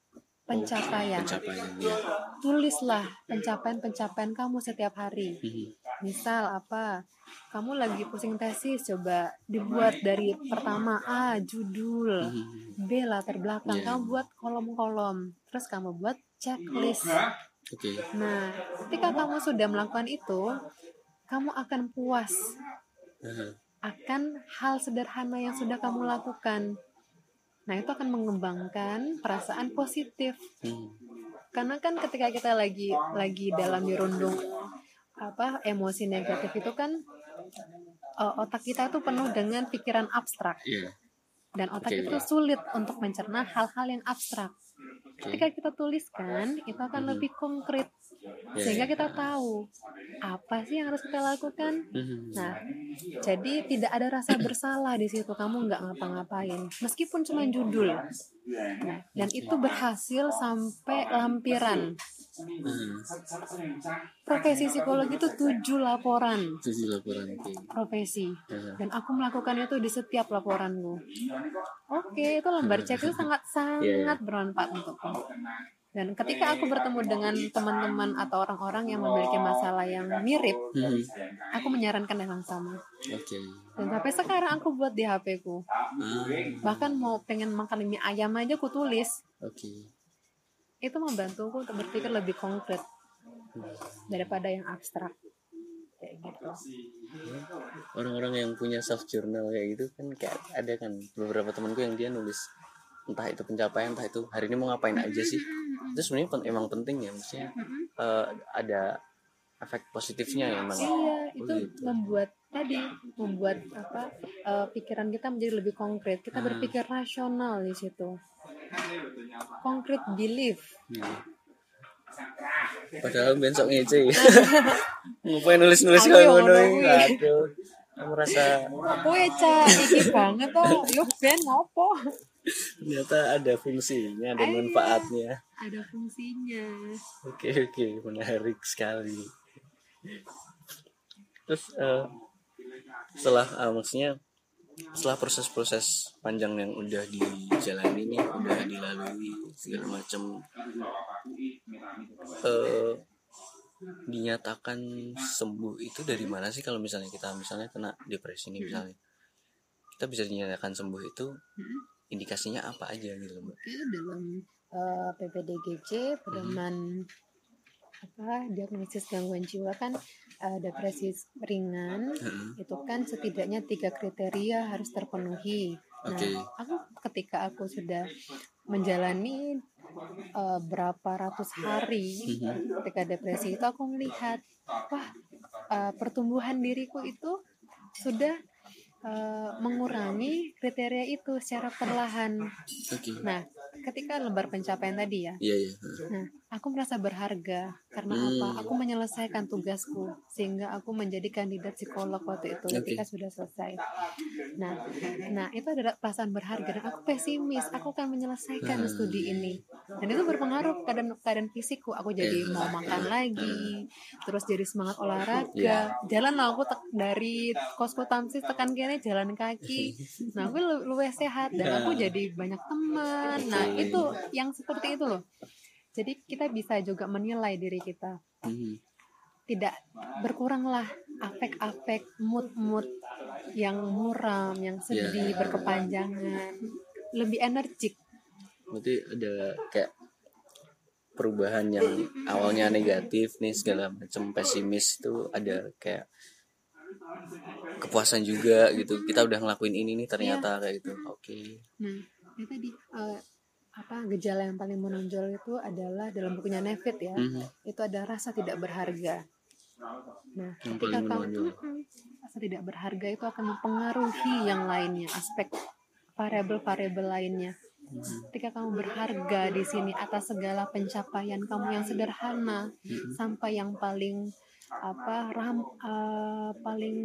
pencapaian. Pencapaian ya. Tulislah pencapaian-pencapaian kamu setiap hari. Uh mhm. -huh. Misal apa? Kamu lagi pusing tesis, coba dibuat dari pertama A judul, uh mhm. -huh. B latar belakang. Yeah. Kamu buat kolom-kolom, terus kamu buat checklist. Okay. Nah, ketika kamu sudah melakukan itu, kamu akan puas akan hal sederhana yang sudah kamu lakukan. Nah, itu akan mengembangkan perasaan positif. Hmm. Karena kan ketika kita lagi lagi dalam dirundung apa emosi negatif itu kan uh, otak kita itu penuh dengan pikiran abstrak. Yeah. Dan otak okay, itu yeah. sulit untuk mencerna hal-hal yang abstrak. Okay. Ketika kita tuliskan, itu akan hmm. lebih konkret sehingga ya. kita tahu apa sih yang harus kita lakukan. Mhm. nah jadi tidak ada rasa bersalah di situ. Kamu nggak ngapa-ngapain. Meskipun cuma judul. Nah, dan itu berhasil sampai lampiran. Mhm. profesi psikologi itu tujuh laporan. Itu sih laporan profesi. Ya. dan aku melakukan itu di setiap laporanmu oke itu lembar cek itu sangat Iya, sangat bermanfaat untukku dan ketika aku bertemu dengan teman-teman atau orang-orang yang memiliki masalah yang mirip Mhm. aku menyarankan yang sama. Oke. Dan sampai sekarang aku buat di HP ku. Ah. Bahkan mau pengen makan mie ayam aja aku tulis. Oke. Itu membantuku untuk berpikir lebih konkret daripada yang abstrak. Kayak gitu. Orang-orang yang punya self journal kayak gitu kan kayak ada kan beberapa temanku yang dia nulis entah itu pencapaian entah itu hari ini mau ngapain aja sih itu sebenarnya pen- emang penting ya maksudnya eh, ada efek positifnya ya emang iya itu gitu. membuat tadi membuat apa eh, pikiran kita menjadi lebih konkret kita Hmm. berpikir rasional di situ konkret belief Hmm. padahal besok ngece ngapain Aku ngono ngono iki? kuwi. aduh aku merasa kowe cak iki banget toh yuk ben ngopo ternyata ada fungsinya ada Iya. manfaatnya ada fungsinya Oke oke menarik sekali. Terus eh, setelah eh, maksudnya setelah proses-proses panjang yang udah dijalani nih, udah dilalui segala macam, eh, dinyatakan sembuh itu dari mana sih kalau misalnya kita misalnya kena depresi nih misalnya, kita bisa dinyatakan sembuh itu indikasinya apa aja gitu mbak? itu dalam eh, PPDGC pedoman apa diagnosis gangguan jiwa kan eh, depresi ringan Heeh. itu kan setidaknya tiga kriteria harus terpenuhi. Nah, Oke. aku ketika aku sudah menjalani eh, berapa ratus hari Mhm. ketika depresi itu aku melihat wah eh, pertumbuhan diriku itu sudah eh, mengurangi kriteria itu secara perlahan. Oke. Nah, ketika lembar pencapaian tadi ya, Iya iya. Nah, aku merasa berharga karena Hmm. apa? Aku menyelesaikan tugasku sehingga aku menjadi kandidat psikolog waktu itu Oke. ketika sudah selesai. Nah, nah itu adalah perasaan berharga dan aku pesimis. Aku akan menyelesaikan Hmm. studi ini dan itu berpengaruh keadaan keadaan fisikku. Aku jadi Eh. mau makan lagi, terus jadi semangat olahraga. Iya. Jalan lah aku dari kosku tamsis tekan kene jalan kaki. Nah, aku lu- luwih sehat dan aku Iya. jadi banyak teman. Nah, itu yang seperti itu loh. Jadi kita bisa juga menilai diri kita. Mhm. Tidak berkuranglah afek-afek, mood-mood yang muram, yang sedih, Iya. berkepanjangan. Lebih energik. berarti ada kayak perubahan yang awalnya negatif nih segala macam pesimis tuh ada kayak kepuasan juga gitu kita udah ngelakuin ini nih ternyata kayak gitu oke Nah, itu tadi eh, apa gejala yang paling menonjol itu adalah dalam bukunya Nevid ya. Mhm. Itu ada rasa tidak berharga. Nah, Yang ketika kamu. Mm-mm. rasa tidak berharga itu akan mempengaruhi yang lainnya, aspek variabel-variabel lainnya. Mhm. Ketika kamu berharga di sini atas segala pencapaian kamu yang sederhana Mhm. sampai yang paling apa ram eh, paling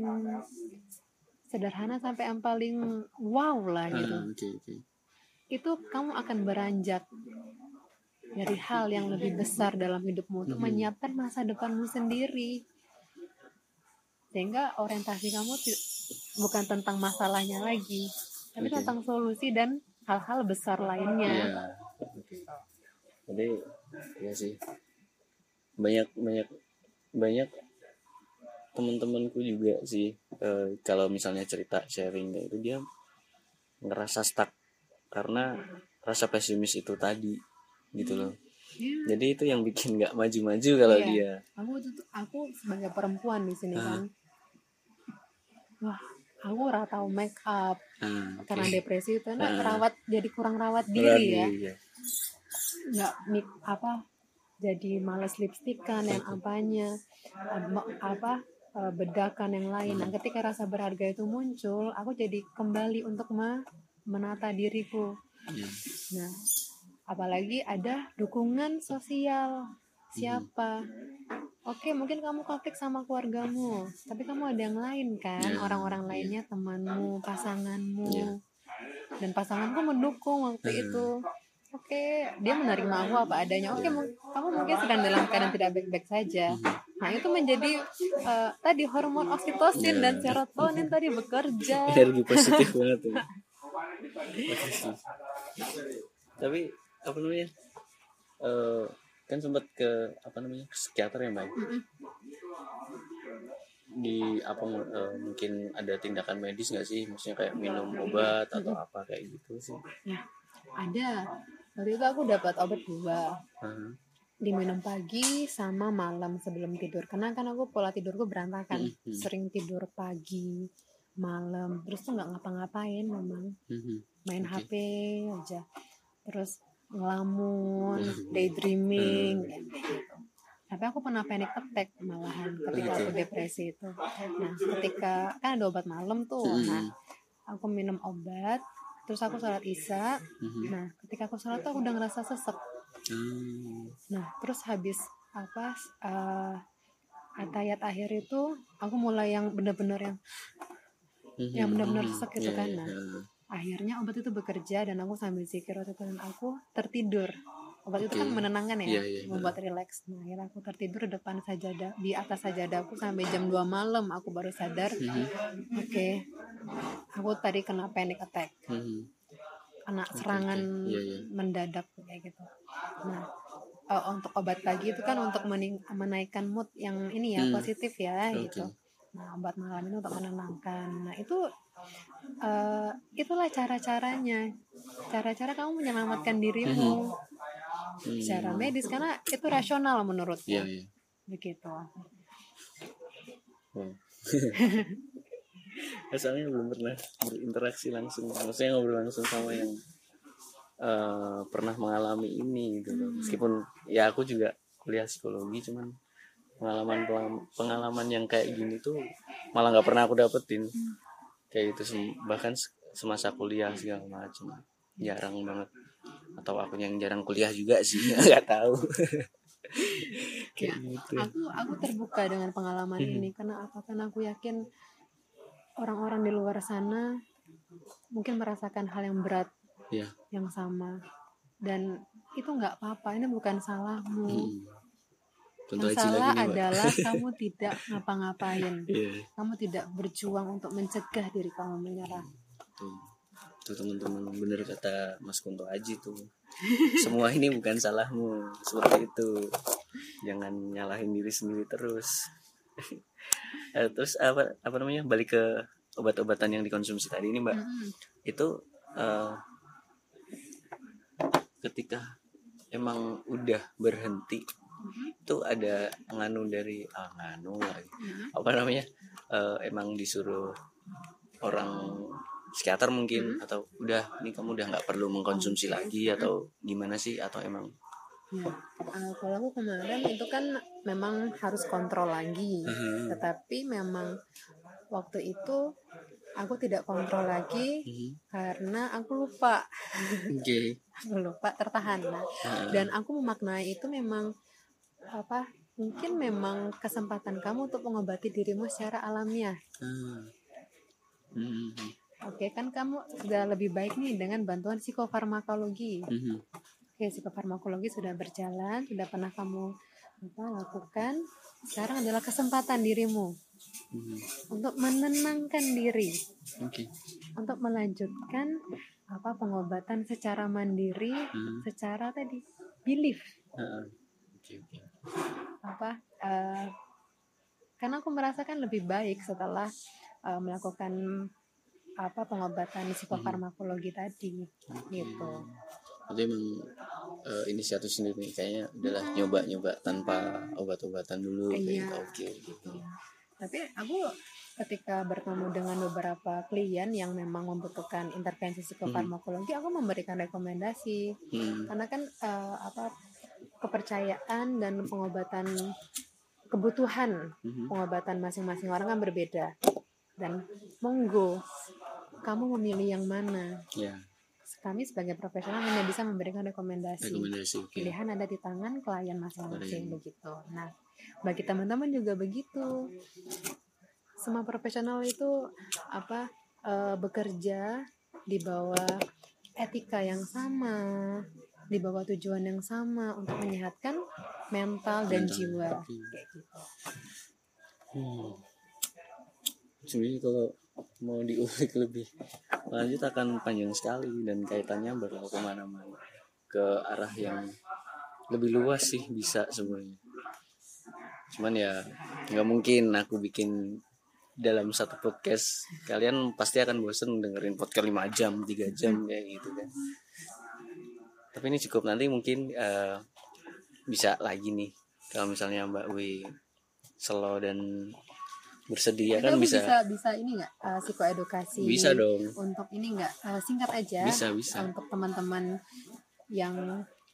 sederhana sampai yang paling wow lah gitu. Ah, oke oke Itu kamu akan beranjak dari hal yang lebih besar dalam hidupmu untuk Mhm. menyiapkan masa depanmu sendiri. Sehingga orientasi kamu bukan tentang masalahnya lagi, tapi Oke. tentang solusi dan hal-hal besar lainnya. Oke. Jadi ya sih banyak banyak banyak teman-temanku juga sih eh, kalau misalnya cerita sharing itu dia ngerasa stuck karena rasa pesimis itu tadi gitu loh. Iya. Jadi itu yang bikin nggak maju-maju kalau Iya. dia. Aku tuh aku sebagai perempuan di sini Ah. kan, wah aku ora tahu make up Ah, oke. karena depresi itu nah, Ah. rawat jadi kurang rawat diri ya. iya. nggak mik apa jadi males lipstikan yang apanya apa, apa eh, bedakan yang lain nah ketika rasa berharga itu muncul aku jadi kembali untuk me- menata diriku Iya. nah apalagi ada dukungan sosial siapa oke mungkin kamu konflik sama keluargamu tapi kamu ada yang lain kan Ya, orang-orang ya. lainnya temanmu pasanganmu Ya. dan pasanganku mendukung waktu Hmm. itu oke dia menerima aku apa adanya oke mu- kamu mungkin sedang dalam keadaan tidak baik-baik saja Mhm. nah itu menjadi eh, tadi hormon oksitosin Ya. dan serotonin tadi bekerja energi positif banget ya. Tapi apa namanya? Eh, kan sempat ke apa namanya? Ke psikiater ya mbak? Mm-mm. di apa eh, mungkin ada tindakan medis nggak sih? Maksudnya kayak minum obat atau apa kayak gitu sih? Nah, ada. Waktu itu aku dapat obat dua. Heeh. diminum pagi sama malam sebelum tidur. Karena kan aku pola tidurku berantakan. Mhm. sering tidur pagi malam. Terus tuh nggak ngapa-ngapain memang. Mhm. main Oke. HP aja. Terus ngelamun daydreaming. Gitu tapi aku pernah panic attack malahan ketika aku depresi itu. Nah ketika kan ada obat malam tuh. Mhm. nah aku minum obat terus aku sholat isya. Mhm. nah ketika aku sholat tuh aku udah ngerasa sesek. Hmm. Nah, terus habis apa eh atayat akhir itu aku mulai yang bener-bener yang Mhm. yang benar-benar sesek gitu Iya, kan, iya, nah. akhirnya obat itu bekerja dan aku sambil zikir waktu itu dan aku tertidur. Obat itu kan menenangkan ya, Iya, iya, membuat rileks. Nah, akhirnya aku tertidur di depan sajadah di atas sajadahku sampai jam 2 malam aku baru sadar, Mhm. oke. Aku tadi kena panic attack, Mhm. kena serangan oke. Iya, iya. mendadak kayak gitu. Nah, eh, untuk obat pagi itu kan untuk mening- menaikkan mood yang ini ya Hmm. positif ya Oke. gitu. Nah, obat malam itu untuk menenangkan. Nah, itu eh, itulah cara-caranya. Cara-cara kamu menyelamatkan dirimu Hmm. secara medis karena itu rasional menurutku. Iya, iya. Begitu. Wow. Asalnya belum pernah berinteraksi langsung, maksudnya ngobrol langsung sama yang eh, pernah mengalami ini gitu loh. Hmm. Meskipun ya aku juga kuliah psikologi, cuman pengalaman pengalaman yang kayak gini tuh malah nggak pernah aku dapetin. Kayak itu sem- bahkan se- semasa kuliah segala macam jarang banget. Atau aku yang jarang kuliah juga sih, nggak tahu. kayak gitu. Aku aku terbuka dengan pengalaman Hmm. ini karena apa? Karena aku yakin orang-orang di luar sana mungkin merasakan hal yang berat Iya. yang sama dan itu nggak apa-apa ini bukan salahmu Hmm. Contoh yang aja salah lagi nih, Mbak. adalah kamu tidak ngapa-ngapain. Iya. kamu tidak berjuang untuk mencegah diri kamu menyerah. Tuh tuh teman-teman bener kata Mas Kunto Aji tuh. Semua ini bukan salahmu. Seperti itu. Jangan nyalahin diri sendiri terus. Eh, terus apa apa namanya? Balik ke obat-obatan yang dikonsumsi tadi ini mbak. Mm-mm. itu eh, ketika emang udah berhenti itu ada nganu dari ah nganu lagi Mhm. apa namanya eh, emang disuruh orang psikiater mungkin atau udah ini kamu udah nggak perlu mengkonsumsi lagi atau gimana sih atau emang Ya, eh, kalau aku kemarin itu kan memang harus kontrol lagi Mhm. tetapi memang waktu itu aku tidak kontrol lagi Mhm. karena aku lupa oke aku lupa tertahan Nah, Heeh. dan aku memaknai itu memang apa mungkin memang kesempatan kamu untuk mengobati dirimu secara alamiah Ah. Mhm. oke kan kamu sudah lebih baik nih dengan bantuan psikofarmakologi Mhm. oke psikofarmakologi sudah berjalan sudah pernah kamu apa lakukan sekarang adalah kesempatan dirimu Mhm. untuk menenangkan diri oke untuk melanjutkan apa pengobatan secara mandiri Hmm. secara tadi belief Heeh. oke oke apa eh, karena aku merasakan lebih baik setelah eh, melakukan apa pengobatan psikofarmakologi tadi gitu Jadi emang eh, inisiatif sendiri kayaknya udahlah nyoba-nyoba tanpa obat-obatan dulu kayak Iya. gitu. Oke gitu. tapi aku ketika bertemu dengan beberapa klien yang memang membutuhkan intervensi psikofarmakologi aku memberikan rekomendasi Hmm. karena kan eh, apa kepercayaan dan pengobatan kebutuhan Mhm. pengobatan masing-masing orang kan berbeda dan monggo kamu memilih yang mana Ya. kami sebagai profesional hanya bisa memberikan rekomendasi. rekomendasi oke Pilihan ada di tangan klien masing-masing begitu. Nah, bagi teman-teman juga begitu. Semua profesional itu apa eh, bekerja di bawah etika yang sama, di bawah tujuan yang sama untuk menyehatkan mental dan Mental, jiwa. Kayak gitu. Hmm. Sebenarnya kalau mau diulik lebih lanjut akan panjang sekali dan kaitannya bakal ke mana-mana ke arah yang lebih luas sih bisa sebenarnya. Cuman ya nggak mungkin aku bikin dalam satu podcast kalian pasti akan bosen dengerin podcast 5 jam 3 jam kayak gitu kan tapi ini cukup nanti mungkin eh, bisa lagi nih. Kalau misalnya Mbak Wi slow dan bersedia Itu kan bisa. bisa bisa ini nggak eh, psikoedukasi bisa dong. untuk ini nggak? Eh, singkat aja bisa bisa. untuk teman-teman yang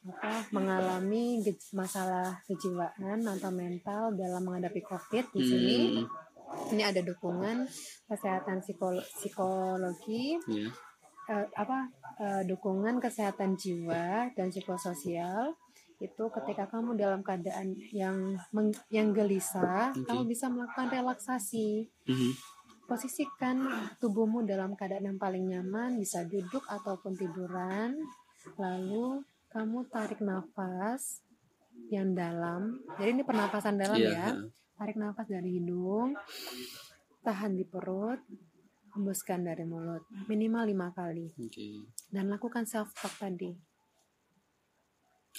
apa mengalami ge- masalah kejiwaan atau mental dalam menghadapi COVID di sini. Hmm, ini ada dukungan kesehatan psikolo- psikologi. Ya. Eh, apa eh, dukungan kesehatan jiwa dan psikososial itu ketika kamu dalam keadaan yang meng- yang gelisah Oke. kamu bisa melakukan relaksasi. Mhm. posisikan tubuhmu dalam keadaan yang paling nyaman bisa duduk ataupun tiduran. Lalu kamu tarik nafas yang dalam. Jadi ini pernapasan dalam Iya, ya. tarik nafas dari hidung tahan di perut hembuskan dari mulut. Minimal lima kali. Oke. Dan lakukan self talk tadi.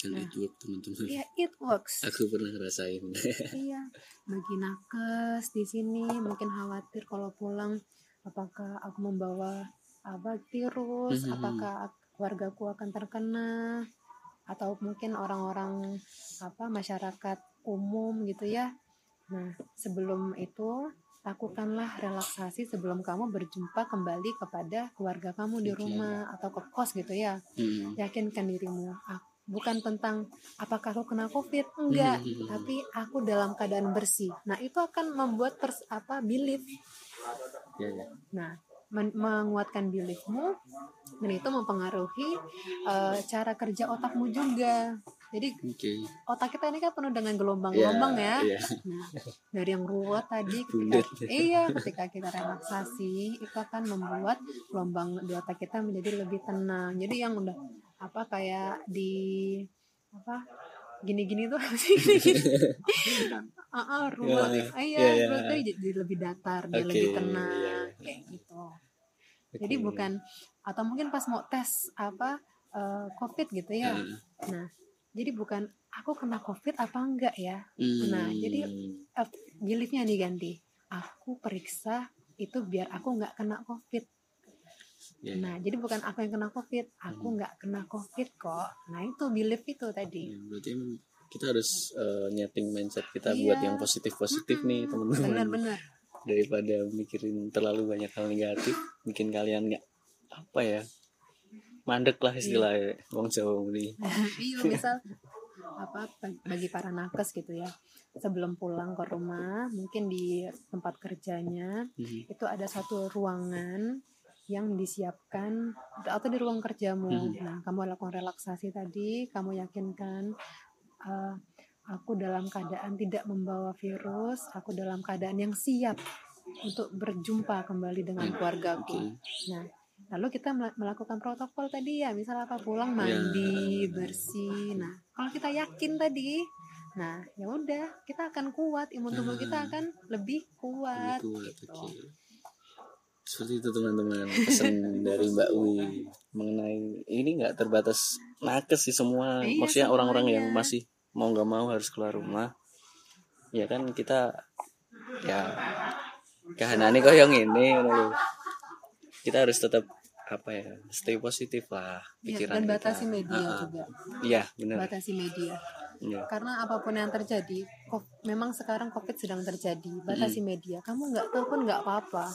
Dan Nah. work teman-teman. Ya it works. Aku pernah ngerasain. Iya. Bagi nakes di sini mungkin khawatir kalau pulang apakah aku membawa apa virus? Mhm. apakah ak- keluargaku akan terkena? Atau mungkin orang-orang apa masyarakat umum gitu ya. Nah sebelum itu lakukanlah relaksasi sebelum kamu berjumpa kembali kepada keluarga kamu di Oke. rumah atau ke kos gitu ya Hmm. yakinkan dirimu bukan tentang apakah aku kena covid enggak Hmm. tapi aku dalam keadaan bersih nah itu akan membuat pers apa belief ya ya nah men- menguatkan beliefmu dan itu mempengaruhi eh, cara kerja otakmu juga jadi oke otak kita ini kan penuh dengan gelombang-gelombang ya Iya. Nah, dari yang ruwet tadi ketika iya ketika kita relaksasi itu akan membuat gelombang di otak kita menjadi lebih tenang. Jadi yang udah apa kayak di apa gini-gini tuh sih gini-gini. Ah, ruwet. Ya, Ah, iya, ya, ya. ruwet tadi jadi lebih datar, dia Oke, lebih iya, tenang iya. kayak gitu. Jadi Oke. bukan atau mungkin pas mau tes apa eh, COVID gitu ya. Ah, Nah, jadi bukan aku kena COVID apa enggak ya? hmm. Nah, jadi- uh, beliefnya diganti aku periksa itu biar aku nggak kena covid Ya, ya. nah jadi bukan aku yang kena covid aku Hmm. nggak kena covid kok nah itu belief itu tadi Ya, berarti kita harus eh, nyeting mindset kita Iya. buat yang positif positif nih teman-teman benar-benar daripada mikirin terlalu banyak hal negatif bikin kalian nggak apa ya mandek lah istilahnya wong Jawa ini iya misal apa bag- bagi para nakes gitu ya sebelum pulang ke rumah mungkin di tempat kerjanya Mhm. itu ada satu ruangan yang disiapkan atau di ruang kerjamu. Hmm. Nah, kamu lakukan relaksasi tadi, kamu yakinkan eh, aku dalam keadaan tidak membawa virus, aku dalam keadaan yang siap untuk berjumpa kembali dengan Hmm, keluargaku. oke Nah, lalu kita mela- melakukan protokol tadi ya, misal apa pulang Ya. mandi, bersih. Nah, kalau kita yakin tadi, nah ya udah kita akan kuat, imun tubuh kita Hmm. akan lebih kuat. Lebih kuat, gitu. oke. seperti itu teman-teman pesan dari Mbak Wi mengenai ini nggak terbatas nakes sih semua Iya, maksudnya orang-orang yang masih mau nggak mau harus keluar rumah ya kan kita ya kahanane kok yang ini kita harus tetap apa ya stay positif lah Ya, pikiran dan kita. batasi media Ah, ah. juga. iya benar Batasi media. Iya. Karena apa pun yang terjadi, kok- memang sekarang COVID sedang terjadi. Batasi media. Kamu nggak tahu pun nggak apa-apa.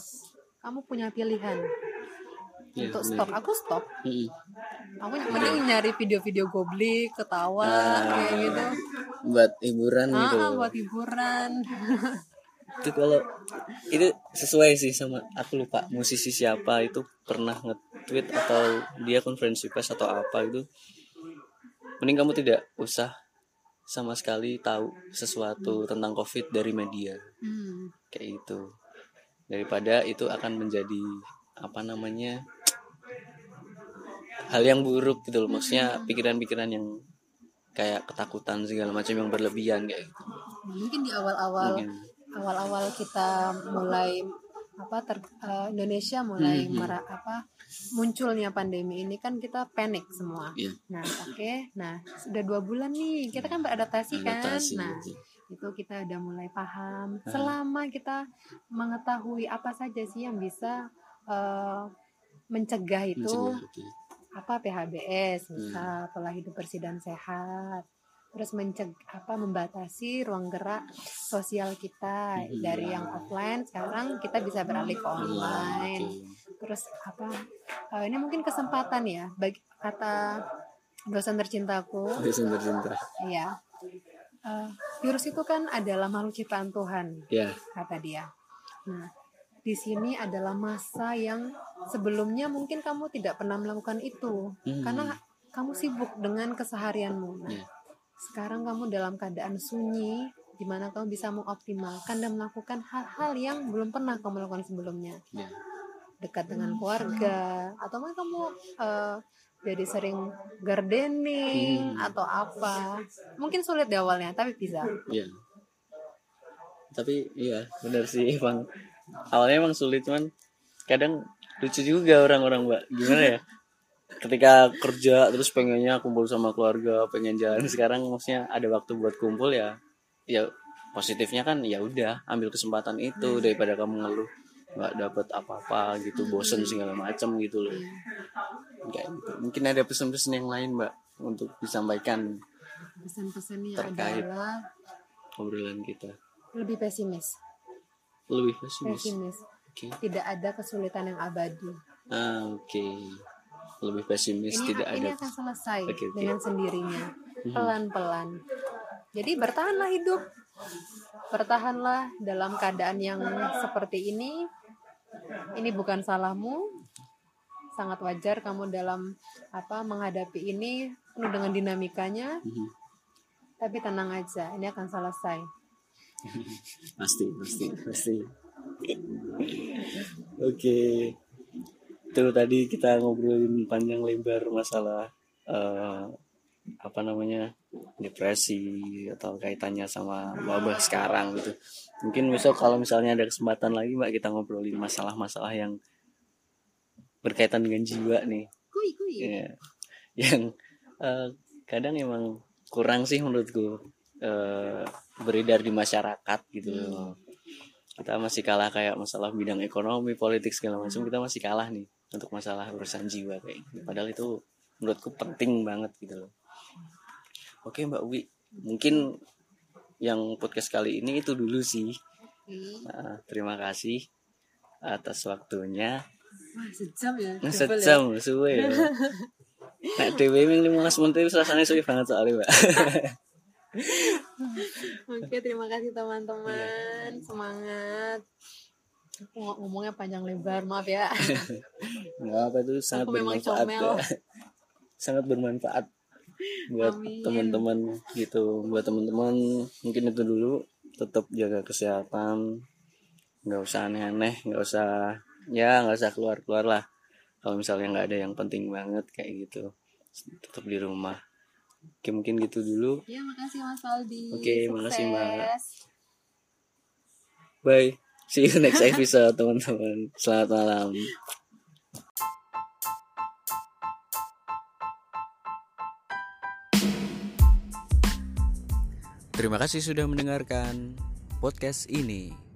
Kamu punya pilihan Iya, untuk benar. stop. Aku stop. Mm-mm. Aku mending nyari video-video goblik, ketawa, Ah, kayak gitu. buat hiburan Ah, gitu buat hiburan. itu kalau itu sesuai sih sama aku lupa musisi siapa itu pernah nge tweet atau dia konferensi pers atau apa gitu. Mending kamu tidak usah sama sekali tahu sesuatu tentang covid dari media. Hmm. kayak gitu. Daripada itu akan menjadi apa namanya hal yang buruk gitu loh. Maksudnya pikiran-pikiran yang kayak ketakutan segala macam yang berlebihan kayak gitu. Nah, mungkin di awal-awal mungkin awal-awal kita mulai apa ter, eh, Indonesia mulai Mhm. mera, apa munculnya pandemi ini kan kita panik semua. Iya. Nah, oke. Nah, sudah dua bulan nih kita kan beradaptasi kan. Nah, gitu. itu kita udah mulai paham. Ah. Selama kita mengetahui apa saja sih yang bisa eh, mencegah itu Mencegah, oke. apa PHBS, Hmm. misal pola hidup bersih dan sehat. Terus menceg apa membatasi ruang gerak sosial kita Hmm. dari yang offline sekarang kita bisa beralih ke online. Oke. Terus apa eh, ini mungun kesempatan ya bagi kata dosen tercintaku Bisa bercinta ya eh, virus itu kan adalah makhluk ciptaan Tuhan ya kata dia. Nah, di sini adalah masa yang sebelumnya mungkin kamu tidak pernah melakukan itu Hmm. karena kamu sibuk dengan keseharianmu. Nah, Iya. Sekarang kamu dalam keadaan sunyi di mana kamu bisa mengoptimalkan dan melakukan hal-hal yang belum pernah kamu lakukan sebelumnya. ya Dekat dengan keluarga atau mungkin kamu eh, jadi sering gardening Hmm. atau apa. Mungkin sulit di awalnya, tapi bisa. Iya. Tapi iya benar sih bang. Awalnya emang sulit cuman kadang lucu juga orang-orang mbak. Gimana ya? Ketika kerja terus pengennya kumpul sama keluarga, pengen jalan sekarang maksudnya ada waktu buat kumpul ya. Ya positifnya kan ya udah ambil kesempatan itu daripada kamu ngeluh nggak dapet apa-apa gitu bosen segala macam gitu loh kayak gitu mungkin ada pesan-pesan yang lain mbak untuk disampaikan Pesan-pesannya Terkait. adalah obrolan kita lebih pesimis. lebih pesimis Pesimis. oke Tidak ada kesulitan yang abadi. Ah, oke. Lebih pesimis Ini, tidak ini ada. akan selesai Oke, oke. dengan sendirinya, Mhm. pelan-pelan. Jadi bertahanlah hidup, bertahanlah dalam keadaan yang seperti ini. Ini bukan salahmu, sangat wajar kamu dalam apa menghadapi ini penuh dengan dinamikanya. Mhm. Tapi tenang aja, ini akan selesai. Pasti, pasti, pasti. Oke. Itu tadi kita ngobrolin panjang lebar masalah eh, apa namanya? depresi atau kaitannya sama wabah sekarang gitu. Mungkin besok kalau misalnya ada kesempatan lagi Mbak kita ngobrolin masalah-masalah yang berkaitan dengan jiwa nih. Kui kui. Iya. yang eh, kadang emang kurang sih menurutku eh, beredar di masyarakat gitu loh. Kita masih kalah kayak masalah bidang ekonomi, politik segala macam kita masih kalah nih untuk masalah urusan jiwa kayak gitu. Padahal itu menurutku penting banget gitu loh. Oke Mbak Wi, mungkin yang podcast kali ini itu dulu sih. Nah, terima kasih atas waktunya. Wah, sejam ya. double ya. Sejam suwe ya. Nek dhewe ming 15 menit rasanya suwe banget soalnya, Mbak. Oke, terima kasih teman-teman. Semangat. Aku ngomongnya panjang lebar, maaf ya. Enggak apa itu sangat Aku bermanfaat. ya. sangat bermanfaat buat teman-teman gitu. Buat teman-teman mungkin itu dulu tetap jaga kesehatan. nggak usah aneh-aneh, nggak usah ya nggak usah keluar-keluar lah. Kalau misalnya nggak ada yang penting banget kayak gitu, tetap di rumah. Oke mungkin gitu dulu. Ya, makasih Mas Faldi. Oke, makasih, Mbak. Sukses. Bye. See you next episode teman-teman. Selamat malam. Terima kasih sudah mendengarkan podcast ini.